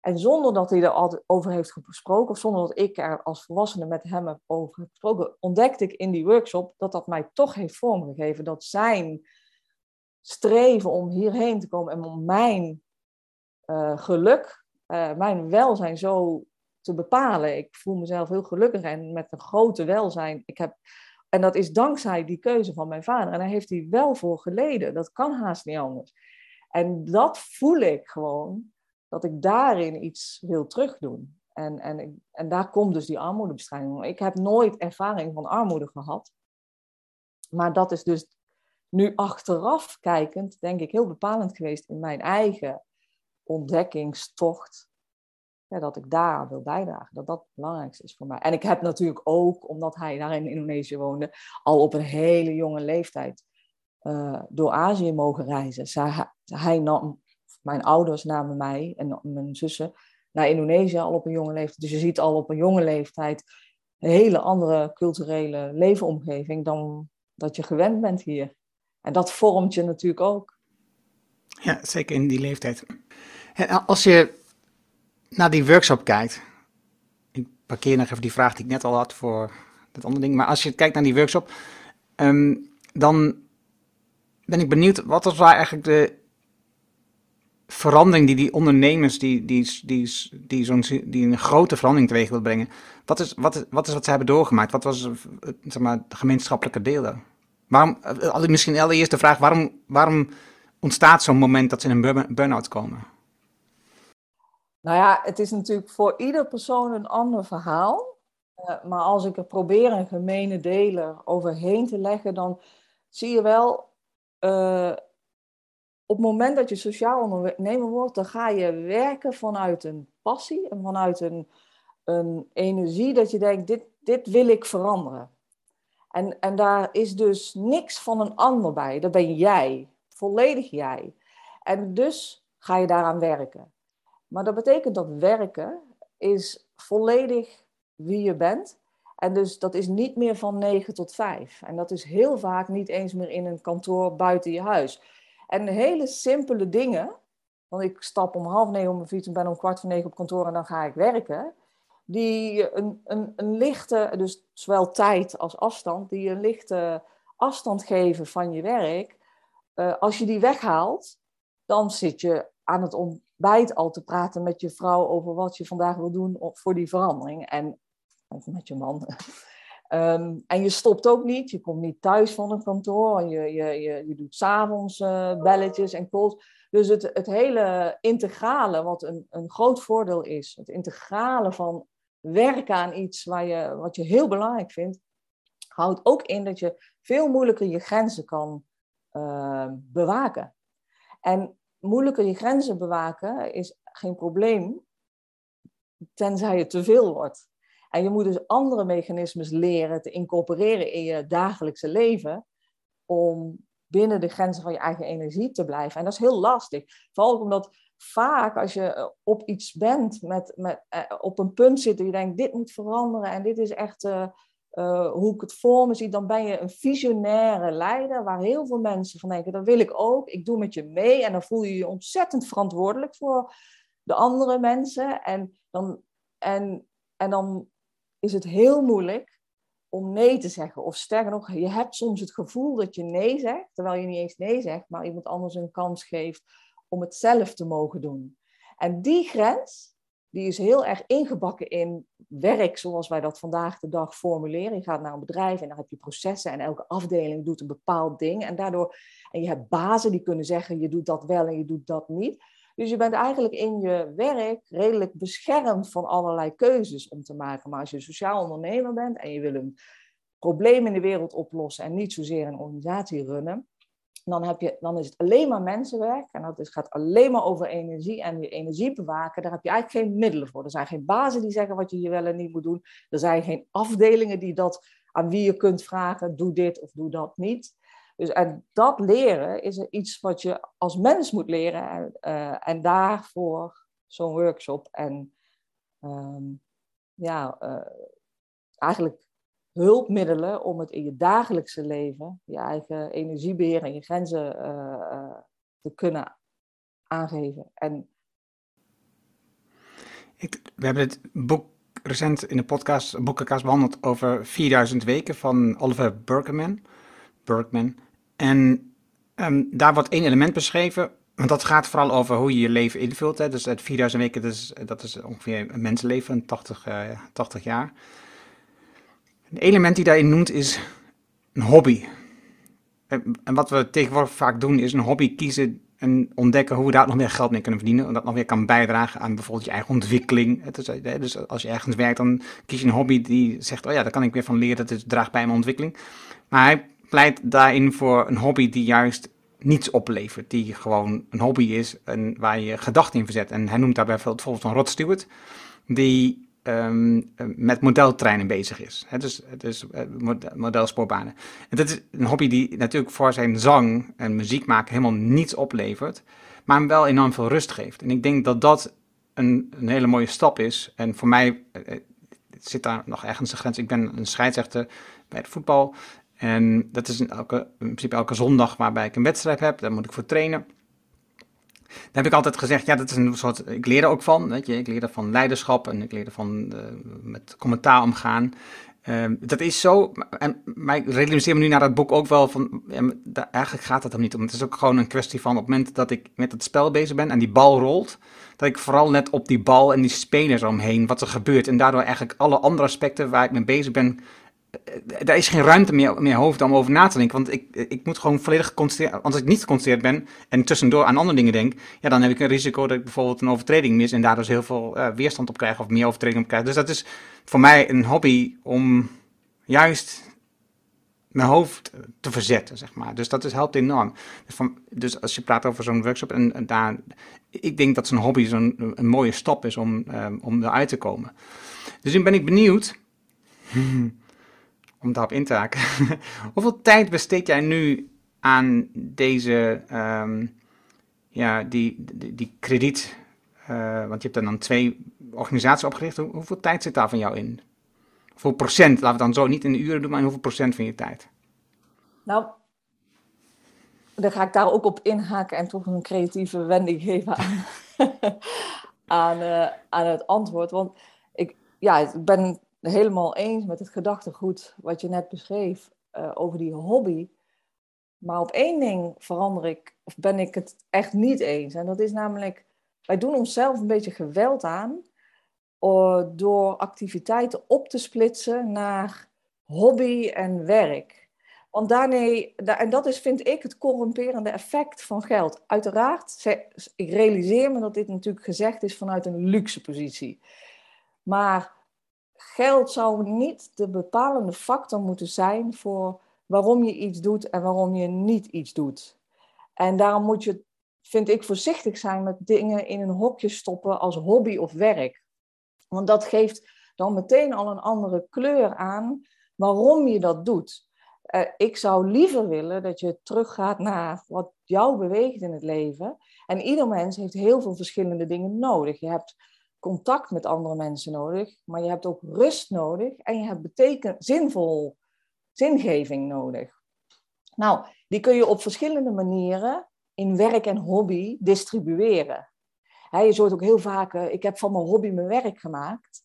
En zonder dat hij er altijd over heeft gesproken, of zonder dat ik er als volwassene met hem heb over gesproken, ontdekte ik in die workshop dat dat mij toch heeft vormgegeven. Dat zijn streven om hierheen te komen en om mijn uh, geluk, uh, mijn welzijn zo te bepalen. Ik voel mezelf heel gelukkig en met een grote welzijn. Ik heb, en dat is dankzij die keuze van mijn vader. En daar heeft hij wel voor geleden. Dat kan haast niet anders. En dat voel ik gewoon dat ik daarin iets wil terugdoen. En, en, en daar komt dus die armoedebestrijding. Ik heb nooit ervaring van armoede gehad. Maar dat is dus nu achteraf kijkend, denk ik, heel bepalend geweest in mijn eigen ontdekkingstocht. Ja, dat ik daar wil bijdragen, dat dat het belangrijkste is voor mij. En ik heb natuurlijk ook, omdat hij daar in Indonesië woonde, al op een hele jonge leeftijd uh, door Azië mogen reizen. Hij nam mijn ouders namen mij en mijn zussen naar Indonesië al op een jonge leeftijd. Dus je ziet al op een jonge leeftijd een hele andere culturele leefomgeving dan dat je gewend bent hier. En dat vormt je natuurlijk ook. Ja, zeker in die leeftijd. En als je naar die workshop kijkt, ik parkeer nog even die vraag die ik net al had voor dat andere ding. Maar als je kijkt naar die workshop, ehm, dan ben ik benieuwd, wat was eigenlijk de verandering die die ondernemers, die, die, die, die, zo'n, die een grote verandering teweeg wil brengen, wat is wat, wat is wat ze hebben doorgemaakt? Wat was zeg maar, de gemeenschappelijke daar? Waarom, eh, misschien allereerst de vraag, waarom, waarom ontstaat zo'n moment dat ze in een burn-out komen? Nou ja, het is natuurlijk voor ieder persoon een ander verhaal. Uh, maar als ik er probeer een gemene deler overheen te leggen, dan zie je wel, uh, op het moment dat je sociaal ondernemer wordt, dan ga je werken vanuit een passie en vanuit een, een energie dat je denkt, dit, dit wil ik veranderen. En, en daar is dus niks van een ander bij. Dat ben jij, volledig jij. En dus ga je daaraan werken. Maar dat betekent dat werken is volledig wie je bent. En dus dat is niet meer van 9 tot 5. En dat is heel vaak niet eens meer in een kantoor buiten je huis. En hele simpele dingen, want ik stap om half negen op mijn fiets en ben om kwart voor negen op kantoor en dan ga ik werken. Die een, een, een lichte, dus zowel tijd als afstand, die een lichte afstand geven van je werk. Uh, als je die weghaalt, dan zit je aan het ontbijt al te praten met je vrouw over wat je vandaag wil doen voor die verandering. En met je man. Um, en je stopt ook niet, je komt niet thuis van een kantoor, je, je, je, je doet s'avonds uh, belletjes en calls. Dus het, het hele integrale, wat een, een groot voordeel is, het integrale van werken aan iets waar je, wat je heel belangrijk vindt, houdt ook in dat je veel moeilijker je grenzen kan uh, bewaken. En moeilijker je grenzen bewaken is geen probleem, tenzij het te veel wordt. En je moet dus andere mechanismes leren te incorporeren in je dagelijkse leven om binnen de grenzen van je eigen energie te blijven. En dat is heel lastig. Vooral omdat vaak als je eh, op iets bent, met, met, eh, op een punt zit en je denkt, dit moet veranderen en dit is echt uh, hoe ik het voor me zie, dan ben je een visionaire leider waar heel veel mensen van denken, dat wil ik ook, ik doe met je mee en dan voel je je ontzettend verantwoordelijk voor de andere mensen. En dan, en, en dan is het heel moeilijk om nee te zeggen. Of sterker nog, je hebt soms het gevoel dat je nee zegt, terwijl je niet eens nee zegt, maar iemand anders een kans geeft om het zelf te mogen doen. En die grens, die is heel erg ingebakken in werk zoals wij dat vandaag de dag formuleren. Je gaat naar een bedrijf en dan heb je processen en elke afdeling doet een bepaald ding. En daardoor, en je hebt bazen die kunnen zeggen, je doet dat wel en je doet dat niet. Dus je bent eigenlijk in je werk redelijk beschermd van allerlei keuzes om te maken. Maar als je sociaal ondernemer bent en je wil een probleem in de wereld oplossen en niet zozeer een organisatie runnen, dan, heb je, dan is het alleen maar mensenwerk. En dat is, gaat alleen maar over energie en je energie bewaken. Daar heb je eigenlijk geen middelen voor. Er zijn geen bazen die zeggen wat je hier wel en niet moet doen. Er zijn geen afdelingen die dat aan wie je kunt vragen, doe dit of doe dat niet. Dus en dat leren is iets wat je als mens moet leren. En, uh, en daarvoor zo'n workshop. En um, ja, uh, eigenlijk hulpmiddelen om het in je dagelijkse leven, je eigen energiebeheer en je grenzen uh, te kunnen aangeven. En ik, we hebben het boek recent in de podcast, boekenkast behandeld over 4000 weken van Oliver Burkeman. Bergman. En um, daar wordt één element beschreven, want dat gaat vooral over hoe je je leven invult. Hè. Dus het 4000 weken, dat is, dat is ongeveer een mensenleven van 80, uh, 80 jaar. Een element die daarin noemt is een hobby. En, wat we tegenwoordig vaak doen is een hobby kiezen en ontdekken hoe we daar nog meer geld mee kunnen verdienen. En dat nog weer kan bijdragen aan bijvoorbeeld je eigen ontwikkeling. Dus als je ergens werkt, dan kies je een hobby die zegt, oh ja, daar kan ik weer van leren, dat draagt bij mijn ontwikkeling. Maar hij pleit daarin voor een hobby die juist niets oplevert. Die gewoon een hobby is en waar je gedachten in verzet. En hij noemt daarbij bijvoorbeeld van Rod Stewart, die um, met modeltreinen bezig is. He, dus dus uh, modelsportbanen. En dat is een hobby die natuurlijk voor zijn zang en muziek maken helemaal niets oplevert, maar hem wel enorm veel rust geeft. En ik denk dat dat een, een hele mooie stap is. En voor mij uh, zit daar nog ergens een grens. Ik ben een scheidsrechter bij het voetbal. En dat is in, elke, in principe elke zondag waarbij ik een wedstrijd heb. Daar moet ik voor trainen. Daar heb ik altijd gezegd, ja, dat is een soort, ik leer er ook van, weet je, ik leer er van leiderschap en ik leer er van uh, met commentaar omgaan. Um, dat is zo, en maar ik realiseer me nu naar dat boek ook wel van, eigenlijk gaat het er niet om. Het is ook gewoon een kwestie van op het moment dat ik met het spel bezig ben en die bal rolt, dat ik vooral net op die bal en die spelers omheen, wat er gebeurt. En daardoor eigenlijk alle andere aspecten waar ik mee bezig ben, eh, is geen ruimte meer mijn hoofd om over na te denken. Want ik, ik moet gewoon volledig geconcentreerd. Als ik niet geconcentreerd ben en tussendoor aan andere dingen denk, ja, dan heb ik een risico dat ik bijvoorbeeld een overtreding mis en daar dus heel veel uh, weerstand op krijg of meer overtreding op krijg. Dus dat is voor mij een hobby om juist mijn hoofd te verzetten, zeg maar. Dus dat is, helpt enorm. Dus, dus als je praat over zo'n workshop, en, en, daar, ik denk dat zo'n hobby zo'n een mooie stap is om, um, om eruit te komen. Dus nu ben ik benieuwd om daarop in te haken. Hoeveel tijd besteed jij nu aan deze, um, ja, die, die, die krediet? Uh, want je hebt dan twee organisaties opgericht. Hoe, hoeveel tijd zit daar van jou in? Hoeveel procent, laten we dan zo niet in de uren doen, maar hoeveel procent van je tijd? Nou, dan ga ik daar ook op inhaken en toch een creatieve wending geven aan, uh, aan het antwoord. Want ik, ja, ik ben helemaal eens met het gedachtegoed wat je net beschreef uh, over die hobby. Maar op één ding verander ik, of ben ik het echt niet eens. En dat is namelijk, wij doen onszelf een beetje geweld aan uh, door activiteiten op te splitsen naar hobby en werk. Want daarmee, en dat is, vind ik, het corrumperende effect van geld. Uiteraard, ik realiseer me dat dit natuurlijk gezegd is vanuit een luxe positie. Maar geld zou niet de bepalende factor moeten zijn voor waarom je iets doet en waarom je niet iets doet. En daarom moet je, vind ik, voorzichtig zijn met dingen in een hokje stoppen als hobby of werk. Want dat geeft dan meteen al een andere kleur aan waarom je dat doet. Uh, ik zou liever willen dat je teruggaat naar wat jou beweegt in het leven. En ieder mens heeft heel veel verschillende dingen nodig. Je hebt contact met andere mensen nodig, maar je hebt ook rust nodig en je hebt beteken, zinvol zingeving nodig. Nou, die kun je op verschillende manieren in werk en hobby distribueren. je zult ook heel vaak, uh, ik heb van mijn hobby mijn werk gemaakt.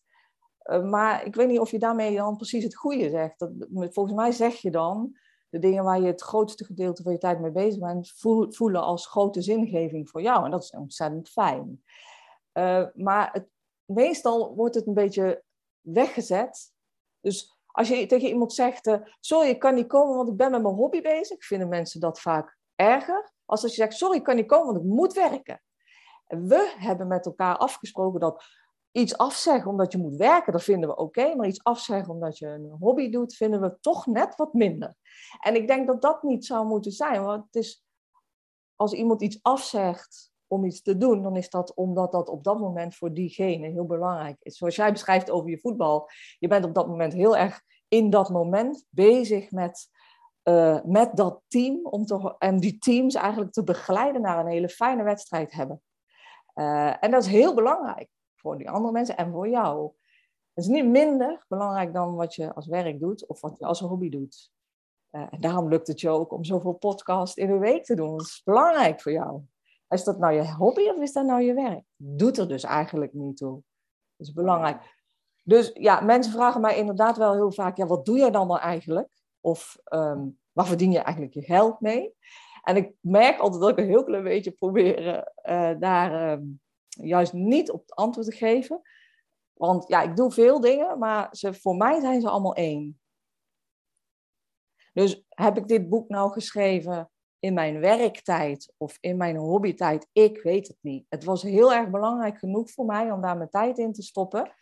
Uh, maar ik weet niet of je daarmee dan precies het goede zegt. Dat, volgens mij zeg je dan de dingen waar je het grootste gedeelte van je tijd mee bezig bent, voelen als grote zingeving voor jou. En dat is ontzettend fijn. Uh, maar het, meestal wordt het een beetje weggezet. Dus als je tegen iemand zegt, uh, sorry, ik kan niet komen, want ik ben met mijn hobby bezig, vinden mensen dat vaak erger. Als als je zegt, sorry, ik kan niet komen, want ik moet werken. we hebben met elkaar afgesproken dat iets afzeggen omdat je moet werken, dat vinden we oké. maar iets afzeggen omdat je een hobby doet, vinden we toch net wat minder. En ik denk dat dat niet zou moeten zijn. Want het is, als iemand iets afzegt om iets te doen, dan is dat omdat dat op dat moment voor diegene heel belangrijk is. Zoals jij beschrijft over je voetbal. Je bent op dat moment heel erg in dat moment bezig met, uh, met dat team. Om te, en die teams eigenlijk te begeleiden naar een hele fijne wedstrijd hebben. Uh, en dat is heel belangrijk voor die andere mensen en voor jou. Het is niet minder belangrijk dan wat je als werk doet of wat je als hobby doet. Uh, en daarom lukt het je ook om zoveel podcasts in een week te doen. Dat is belangrijk voor jou. Is dat nou je hobby of is dat nou je werk? Doet er dus eigenlijk niet toe. Dat is belangrijk. Dus ja, mensen vragen mij inderdaad wel heel vaak: ja, wat doe jij dan wel eigenlijk? Of um, waar verdien je eigenlijk je geld mee? En ik merk altijd dat ik een heel klein beetje probeer uh, daar um, juist niet op het antwoord te geven. Want ja, ik doe veel dingen, maar ze, voor mij zijn ze allemaal één. Dus heb ik dit boek nou geschreven in mijn werktijd of in mijn hobbytijd? Ik weet het niet. Het was heel erg belangrijk genoeg voor mij om daar mijn tijd in te stoppen.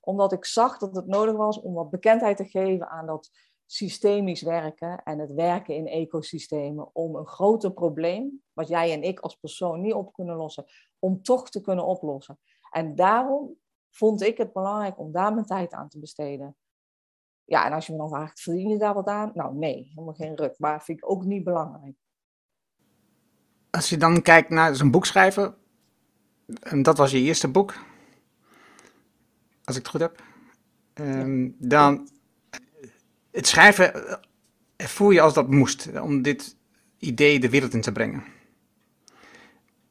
Omdat ik zag dat het nodig was om wat bekendheid te geven aan dat systemisch werken en het werken in ecosystemen om een groter probleem, wat jij en ik als persoon niet op kunnen lossen, om toch te kunnen oplossen. En daarom vond ik het belangrijk om daar mijn tijd aan te besteden. Ja, en als je me dan vraagt, verdien je daar wat aan? Nou, nee, helemaal geen ruk. Maar vind ik ook niet belangrijk. Als je dan kijkt naar zijn boek schrijven, en dat was je eerste boek, als ik het goed heb, um, dan het schrijven voel je als dat moest, om dit idee de wereld in te brengen.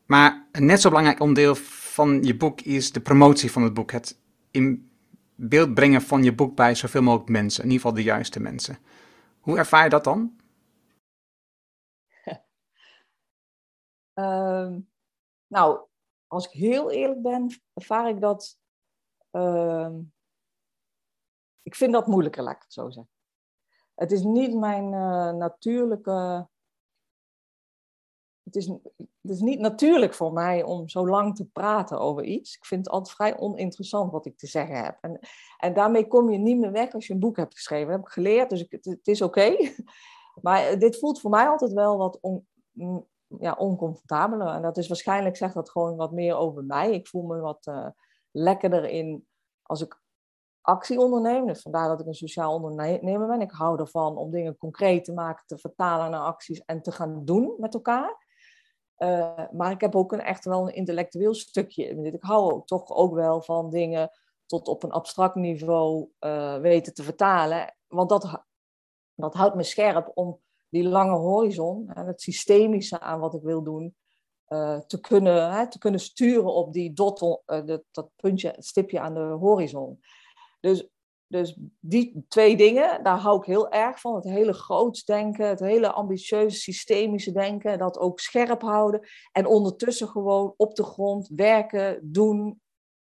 Maar een net zo belangrijk onderdeel van je boek is de promotie van het boek. Het in beeld brengen van je boek bij zoveel mogelijk mensen, in ieder geval de juiste mensen. Hoe ervaar je dat dan? Ehm, nou, als ik heel eerlijk ben, ervaar ik dat. Ehm, ik vind dat moeilijker, laat ik het zo zeggen. Het is niet mijn uh, natuurlijke. Het is, het is niet natuurlijk voor mij om zo lang te praten over iets. Ik vind het altijd vrij oninteressant wat ik te zeggen heb. En, en daarmee kom je niet meer weg als je een boek hebt geschreven. Dat heb ik geleerd, dus ik, het, is oké. Maar dit voelt voor mij altijd wel wat on, ja, oncomfortabeler. En dat is waarschijnlijk, zegt dat gewoon wat meer over mij. Ik voel me wat uh, lekkerder in als ik actie onderneem. Dus vandaar dat ik een sociaal ondernemer ben. Ik hou ervan om dingen concreet te maken, te vertalen naar acties en te gaan doen met elkaar. Uh, maar ik heb ook een, echt wel een intellectueel stukje in Ik hou ook, toch ook wel van dingen tot op een abstract niveau uh, weten te vertalen. Want dat, dat houdt me scherp om die lange horizon, en het systemische aan wat ik wil doen, uh, te, kunnen, te kunnen sturen op die dot, uh, dat puntje, het stipje aan de horizon. Dus, dus die twee dingen, daar hou ik heel erg van. Het hele groots denken, het hele ambitieuze systemische denken, dat ook scherp houden. En ondertussen gewoon op de grond werken, doen,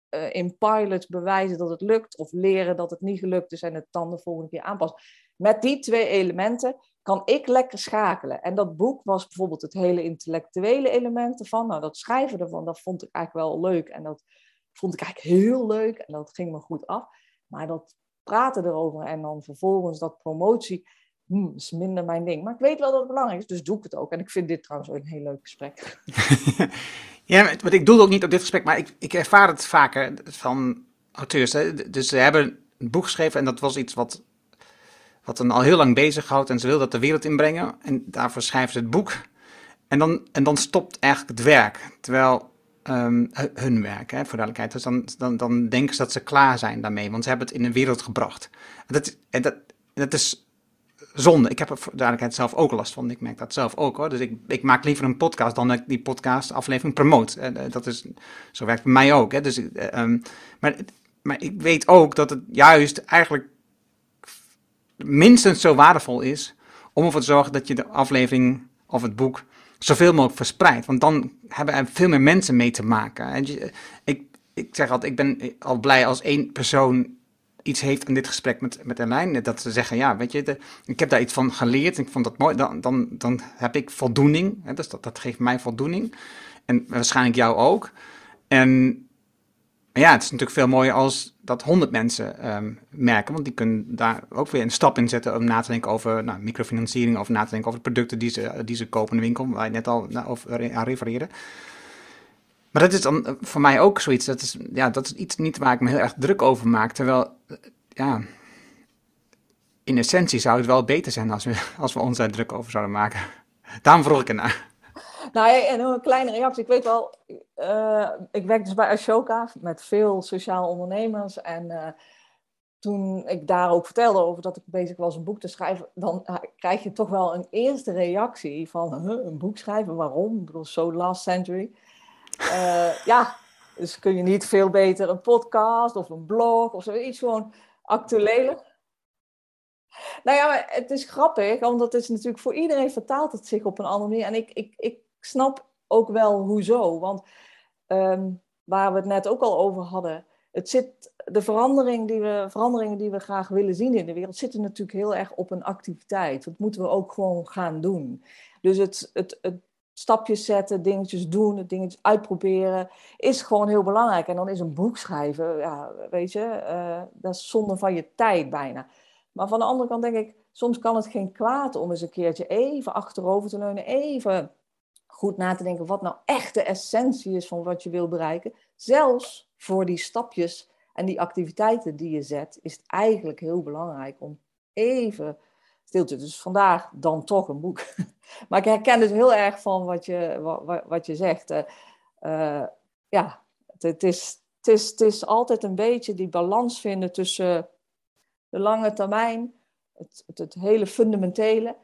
uh, in pilots bewijzen dat het lukt, of leren dat het niet gelukt is en het dan de volgende keer aanpassen. Met die twee elementen kan ik lekker schakelen. En dat boek was bijvoorbeeld het hele intellectuele element ervan. Nou, dat schrijven ervan, dat vond ik eigenlijk wel leuk. En dat vond ik eigenlijk heel leuk. En dat ging me goed af. Maar dat praten erover en dan vervolgens dat promotie, hmm, is minder mijn ding. Maar ik weet wel dat het belangrijk is, dus doe ik het ook. En ik vind dit trouwens ook een heel leuk gesprek. ja, want ik doe ook niet op dit gesprek, maar ik, ik ervaar het vaker van auteurs. Hè. Dus ze hebben een boek geschreven en dat was iets wat wat hen al heel lang bezighoudt en ze wil dat de wereld inbrengen. En daarvoor schrijven ze het boek. En dan, en dan stopt eigenlijk het werk. Terwijl um, hun werk, hè, voor duidelijkheid. Dus dan, dan, dan denken ze dat ze klaar zijn daarmee, want ze hebben het in de wereld gebracht. En dat, en dat, dat is zonde. Ik heb er voor duidelijkheid zelf ook last van. Ik merk dat zelf ook hoor. Dus ik, ik maak liever een podcast dan dat ik die podcast aflevering promote. Uh, dat is, zo werkt bij mij ook. Hè. Dus, um, maar, maar ik weet ook dat het juist eigenlijk minstens zo waardevol is om ervoor te zorgen dat je de aflevering of het boek zoveel mogelijk verspreidt. Want dan hebben er veel meer mensen mee te maken. En ik, ik zeg altijd, ik ben al blij als één persoon iets heeft aan dit gesprek met, met Erlijn. Dat ze zeggen, ja, weet je, de, ik heb daar iets van geleerd. Ik vond dat mooi. Dan, dan, dan heb ik voldoening. Hè, dus dat, dat geeft mij voldoening. En waarschijnlijk jou ook. En ja, het is natuurlijk veel mooier als dat honderd mensen um, merken, want die kunnen daar ook weer een stap in zetten om na te denken over nou, microfinanciering, of na te denken over de producten die ze, die ze kopen in de winkel, waar je net al nou, aan refereerde. Maar dat is dan eh, voor mij ook zoiets, dat is, ja, dat is iets niet waar ik me heel erg druk over maak, terwijl, eh, ja, in essentie zou het wel beter zijn als we, als we ons daar druk over zouden maken. Daarom vroeg ik ernaar. Nou, en een kleine reactie. Ik weet wel, uh, ik werk dus bij Ashoka met veel sociaal ondernemers. En uh, toen ik daar ook vertelde over dat ik bezig was een boek te schrijven, dan uh, krijg je toch wel een eerste reactie van een boek schrijven, waarom? Ik bedoel, so last century. ja, dus kun je niet veel beter een podcast of een blog of zoiets gewoon actueler. Nou ja, maar het is grappig, want het is natuurlijk voor iedereen vertaalt het zich op een andere manier. En ik, ik, ik snap ook wel hoezo. Want um, waar we het net ook al over hadden, het zit, de verandering die we, veranderingen die we graag willen zien in de wereld zitten natuurlijk heel erg op een activiteit. Dat moeten we ook gewoon gaan doen. Dus het, het, het stapjes zetten, dingetjes doen, dingetjes uitproberen, is gewoon heel belangrijk. En dan is een boek schrijven, ja, weet je, uh, dat is zonde van je tijd bijna. Maar van de andere kant denk ik, soms kan het geen kwaad om eens een keertje even achterover te leunen, even goed na te denken wat nou echt de essentie is van wat je wil bereiken. Zelfs voor die stapjes en die activiteiten die je zet, is het eigenlijk heel belangrijk om even stil te Dus vandaag dan toch een boek. Maar ik herken het heel erg van wat je, wat, wat je zegt. Uh, ja, het, is, het, is, het is altijd een beetje die balans vinden tussen de lange termijn, het, het hele fundamentele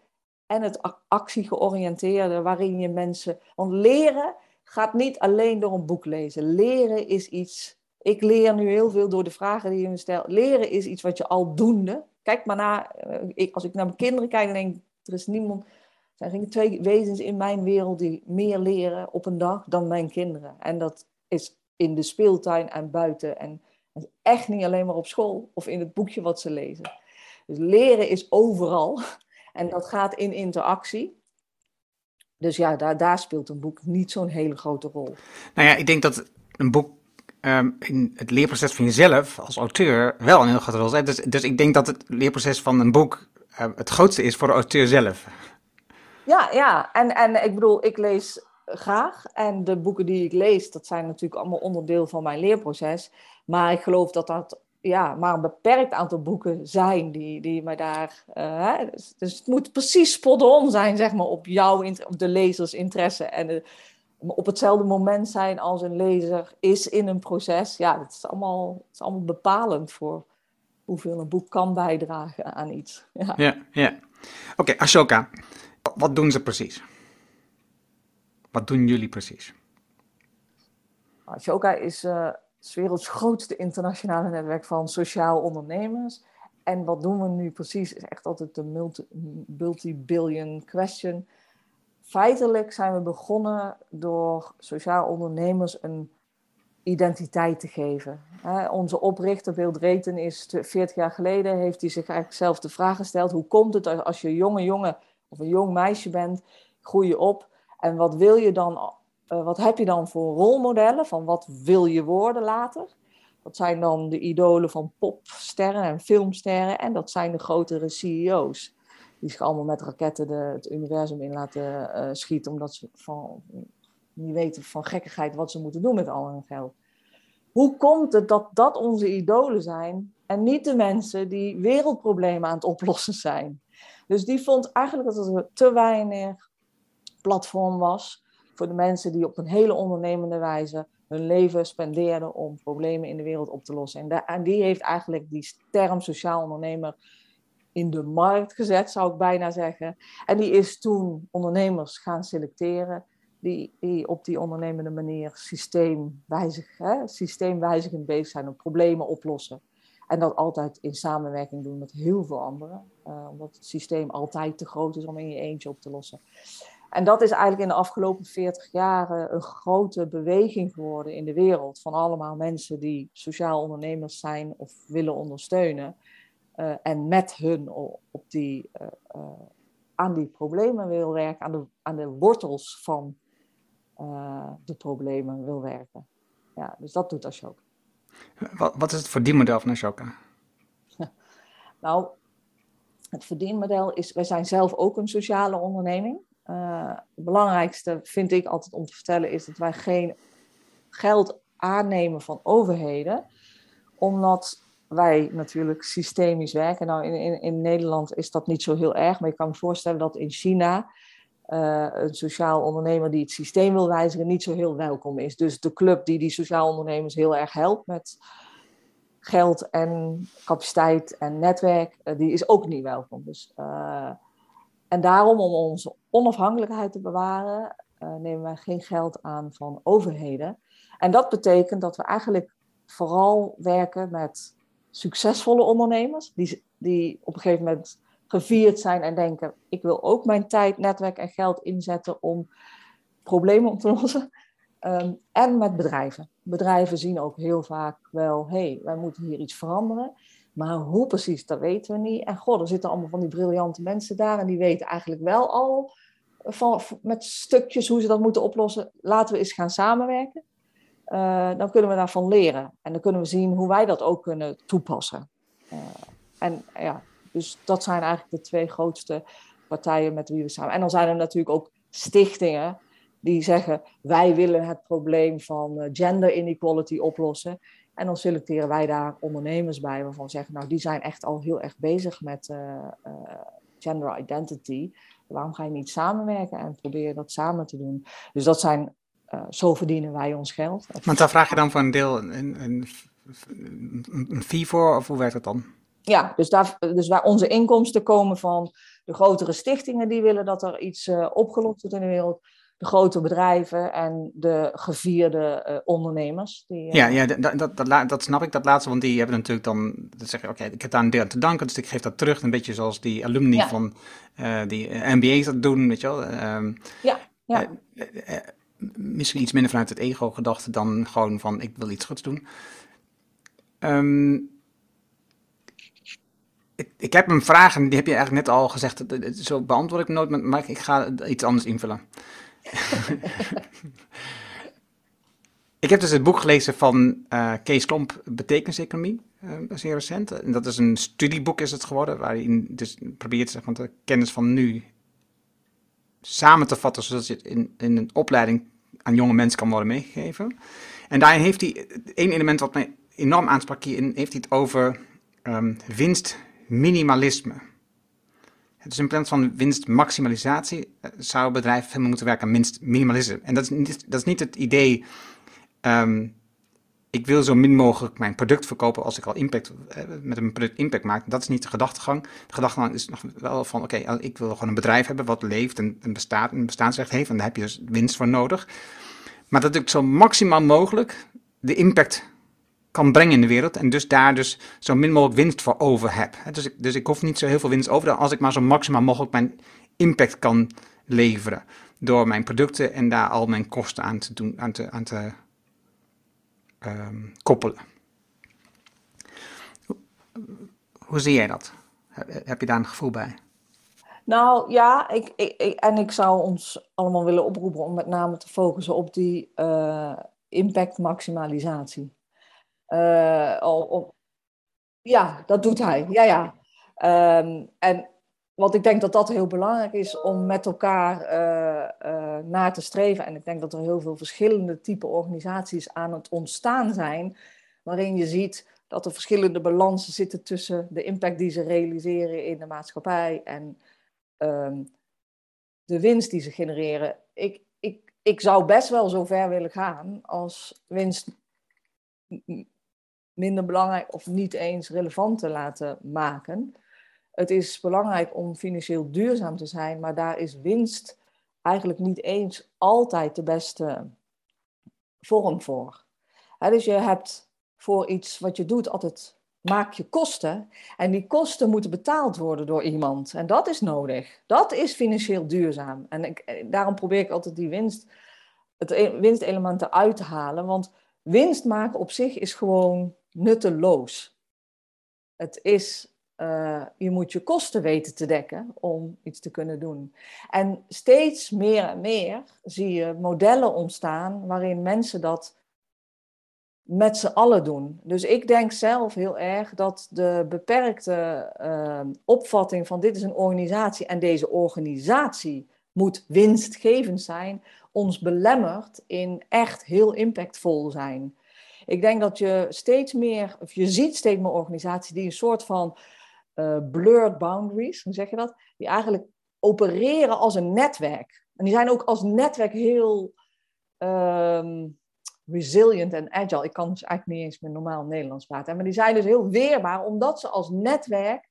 en het actiegeoriënteerde, waarin je mensen. Want leren gaat niet alleen door een boek lezen. Leren is iets. Ik leer nu heel veel door de vragen die je me stelt. Leren is iets wat je al doende. Kijk maar naar. eh, als ik naar mijn kinderen kijk, dan denk ik: er is niemand. Er zijn twee wezens in mijn wereld die meer leren op een dag dan mijn kinderen. En dat is in de speeltuin en buiten. En echt niet alleen maar op school of in het boekje wat ze lezen. Dus leren is overal. En dat gaat in interactie. Dus ja, daar, daar speelt een boek niet zo'n hele grote rol. Nou ja, ik denk dat een boek ehm, in het leerproces van jezelf als auteur wel een heel grote rol speelt. Dus, dus ik denk dat het leerproces van een boek eh, het grootste is voor de auteur zelf. Ja, ja. En, en ik bedoel, ik lees graag. En de boeken die ik lees, dat zijn natuurlijk allemaal onderdeel van mijn leerproces. Maar ik geloof dat dat ja, maar een beperkt aantal boeken zijn die, die mij daar... eh, dus, dus het moet precies spot-on zijn, zeg maar, op jouw, op de lezers interesse. En de- op hetzelfde moment zijn als een lezer is in een proces. Ja, dat is allemaal, het is allemaal bepalend voor hoeveel een boek kan bijdragen aan iets. Ja. Ja, ja. Oké, Ashoka. Wat doen ze precies? Wat doen jullie precies? Ashoka is eh, het werelds grootste internationale netwerk van sociaal ondernemers. En wat doen we nu precies is echt altijd de multi- multi-billion question. Feitelijk zijn we begonnen door sociaal ondernemers een identiteit te geven. Onze oprichter Bill Drayton is te- 40 jaar geleden, heeft hij zich eigenlijk zelf de vraag gesteld, hoe komt het als- als je een jonge jongen of een jong meisje bent, groei je op en wat wil je dan, eh, wat heb je dan voor rolmodellen van wat wil je worden later? Dat zijn dan de idolen van popsterren en filmsterren en dat zijn de grotere CEO's. Die zich allemaal met raketten de, het universum in laten eh, schieten, omdat ze van, niet weten van gekkigheid wat ze moeten doen met al hun geld. Hoe komt het dat dat onze idolen zijn en niet de mensen die wereldproblemen aan het oplossen zijn? Dus die vond eigenlijk dat er te weinig platform was voor de mensen die op een hele ondernemende wijze hun leven spendeerden om problemen in de wereld op te lossen. En die heeft eigenlijk die term sociaal ondernemer in de markt gezet, zou ik bijna zeggen. En die is toen ondernemers gaan selecteren die, die op die ondernemende manier systeemwijzig, hè, systeemwijzigend bezig zijn om problemen oplossen. En dat altijd in samenwerking doen met heel veel anderen, eh, omdat het systeem altijd te groot is om in je eentje op te lossen. En dat is eigenlijk in de afgelopen 40 jaar een grote beweging geworden in de wereld. Van allemaal mensen die sociaal ondernemers zijn of willen ondersteunen. Uh, en met hun op die, uh, uh, aan die problemen wil werken, aan de, aan de wortels van de problemen wil werken. Ja, dus dat doet Ashoka. Wat, wat is het verdienmodel van Ashoka? nou, het verdienmodel is, wij zijn zelf ook een sociale onderneming. Uh, het belangrijkste vind ik altijd om te vertellen is dat wij geen geld aannemen van overheden, omdat wij natuurlijk systemisch werken. Nou, in, in, in Nederland is dat niet zo heel erg, maar je kan me voorstellen dat in China uh, een sociaal ondernemer die het systeem wil wijzigen niet zo heel welkom is. Dus de club die die sociaal ondernemers heel erg helpt met geld en capaciteit en netwerk, uh, die is ook niet welkom. Dus, en daarom, om onze onafhankelijkheid te bewaren, uh, nemen wij geen geld aan van overheden. En dat betekent dat we eigenlijk vooral werken met succesvolle ondernemers, die, die op een gegeven moment gevierd zijn en denken: ik wil ook mijn tijd, netwerk en geld inzetten om problemen op te lossen. Um, en met bedrijven. Bedrijven zien ook heel vaak wel: hé, hey, wij moeten hier iets veranderen. Maar hoe precies, dat weten we niet. En god, er zitten allemaal van die briljante mensen daar en die weten eigenlijk wel al van, met stukjes hoe ze dat moeten oplossen. Laten we eens gaan samenwerken. Uh, dan kunnen we daarvan leren. En dan kunnen we zien hoe wij dat ook kunnen toepassen. Uh, en ja, dus dat zijn eigenlijk de twee grootste partijen met wie we samen. En dan zijn er natuurlijk ook stichtingen die zeggen: wij willen het probleem van eh, gender inequality oplossen. En dan selecteren wij daar ondernemers bij waarvan we zeggen: nou, die zijn echt al heel erg bezig met uh, uh, gender identity. Waarom ga je niet samenwerken en probeer dat samen te doen? Dus dat zijn, uh, zo verdienen wij ons geld. Want daar vraag je dan voor een deel een, een, een, fee voor, of hoe werkt dat dan? Ja, dus, daar, dus waar onze inkomsten komen van de grotere stichtingen die willen dat er iets opgelost wordt in de wereld. De grote bedrijven en de gevierde uh, ondernemers. Die, uh... Ja, ja dat, dat, dat, dat, snap ik, dat laatste, want die hebben natuurlijk dan, dan zeggen oké, ik heb daar een deel aan te danken, dus ik geef dat terug, een beetje zoals die alumni ja. van uh, die MBA's dat doen, weet je wel. Um, ja, ja. misschien iets minder vanuit het ego-gedachte dan gewoon van ik wil iets goeds doen. Um, ik, ik, heb een vraag en die heb je eigenlijk net al gezegd. Zo beantwoord ik nooit, maar ik ga iets anders invullen. Ik heb dus het boek gelezen van uh, Kees Klomp, Betekenseconomie, uh, zeer recent. En dat is een studieboek is het geworden, waarin dus probeert zeg maar, de kennis van nu samen te vatten, zodat het in, in een opleiding aan jonge mensen kan worden meegegeven. En daarin heeft hij, één element wat mij enorm aansprak hierin, heeft hij het over um, winstminimalisme. Dus in plaats van winstmaximalisatie eh, zou een bedrijf helemaal moeten werken aan winstminimalisme. En dat is niet, dat is niet het idee, um, ik wil zo min mogelijk mijn product verkopen als ik al impact, uh, met een product impact maak. Dat is niet de gedachtegang. De gedachtegang is nog wel van, oké, okay, ik wil gewoon een bedrijf hebben wat leeft en, en bestaat, een bestaansrecht heeft. En daar heb je dus winst voor nodig. Maar dat ik zo maximaal mogelijk de impact kan brengen in de wereld. En dus daar dus zo min mogelijk winst voor over heb. Dus ik, dus ik hoef niet zo heel veel winst over als ik maar zo maximaal mogelijk mijn impact kan leveren. Door mijn producten en daar al mijn kosten aan te, doen, aan te, aan te um, koppelen. Hoe, zie jij dat? Heb je daar een gevoel bij? Nou ja, ik, ik, en ik zou ons allemaal willen oproepen om met name te focussen op die uh, Uh, ja, dat doet hij. Ja, ja. Um, en wat ik denk dat dat heel belangrijk is om met elkaar uh, uh, naar te streven. En ik denk dat er heel veel verschillende type organisaties aan het ontstaan zijn, waarin je ziet dat er verschillende balansen zitten tussen de impact die ze realiseren in de maatschappij en um, de winst die ze genereren. Ik, ik, ik zou best wel zo ver willen gaan als winst minder belangrijk of niet eens relevant te laten maken. Het is belangrijk om financieel duurzaam te zijn, maar daar is winst eigenlijk niet eens altijd de beste vorm voor. dus je hebt voor iets wat je doet altijd maak je kosten. En die kosten moeten betaald worden door iemand. En dat is nodig. Dat is financieel duurzaam. En ik, daarom probeer ik altijd die winst, het e-, winstelement eruit te halen. Want winst maken op zich is gewoon nutteloos. Het is, uh, je moet je kosten weten te dekken om iets te kunnen doen. En steeds meer en meer zie je modellen ontstaan waarin mensen dat met z'n allen doen. Dus ik denk zelf heel erg dat de beperkte uh, opvatting van dit is een organisatie en deze organisatie moet winstgevend zijn, ons belemmert in echt heel impactvol zijn. Ik denk dat je steeds meer, of je ziet steeds meer organisaties die een soort van uh, blurred boundaries, hoe zeg je dat? Die eigenlijk opereren als een netwerk. En die zijn ook als netwerk heel um, resilient en agile. Ik kan dus eigenlijk niet eens meer normaal Nederlands praten. Maar die zijn dus heel weerbaar omdat ze als netwerk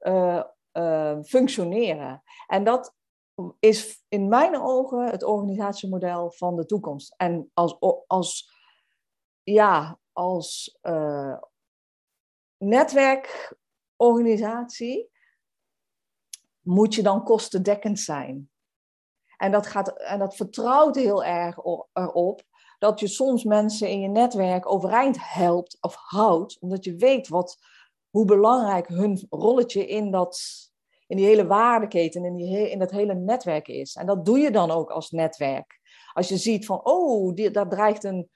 uh, uh, functioneren. En dat is in mijn ogen het organisatiemodel van de toekomst. En als, als ja, als uh, netwerkorganisatie moet je dan kostendekkend zijn. En dat, gaat, en dat vertrouwt heel erg erop dat je soms mensen in je netwerk overeind helpt of houdt, omdat je weet wat, hoe belangrijk hun rolletje in, dat, in die hele waardeketen, in, die, in dat hele netwerk is. En dat doe je dan ook als netwerk. Als je ziet van, oh, die, daar dreigt een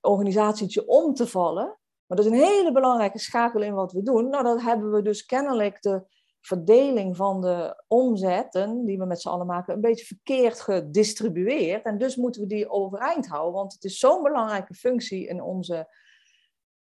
organisatietje om te vallen. Maar dat is een hele belangrijke schakel in wat we doen. Nou, dan hebben we dus kennelijk de verdeling van de omzetten die we met z'n allen maken een beetje verkeerd gedistribueerd. En dus moeten we die overeind houden, want het is zo'n belangrijke functie in, onze,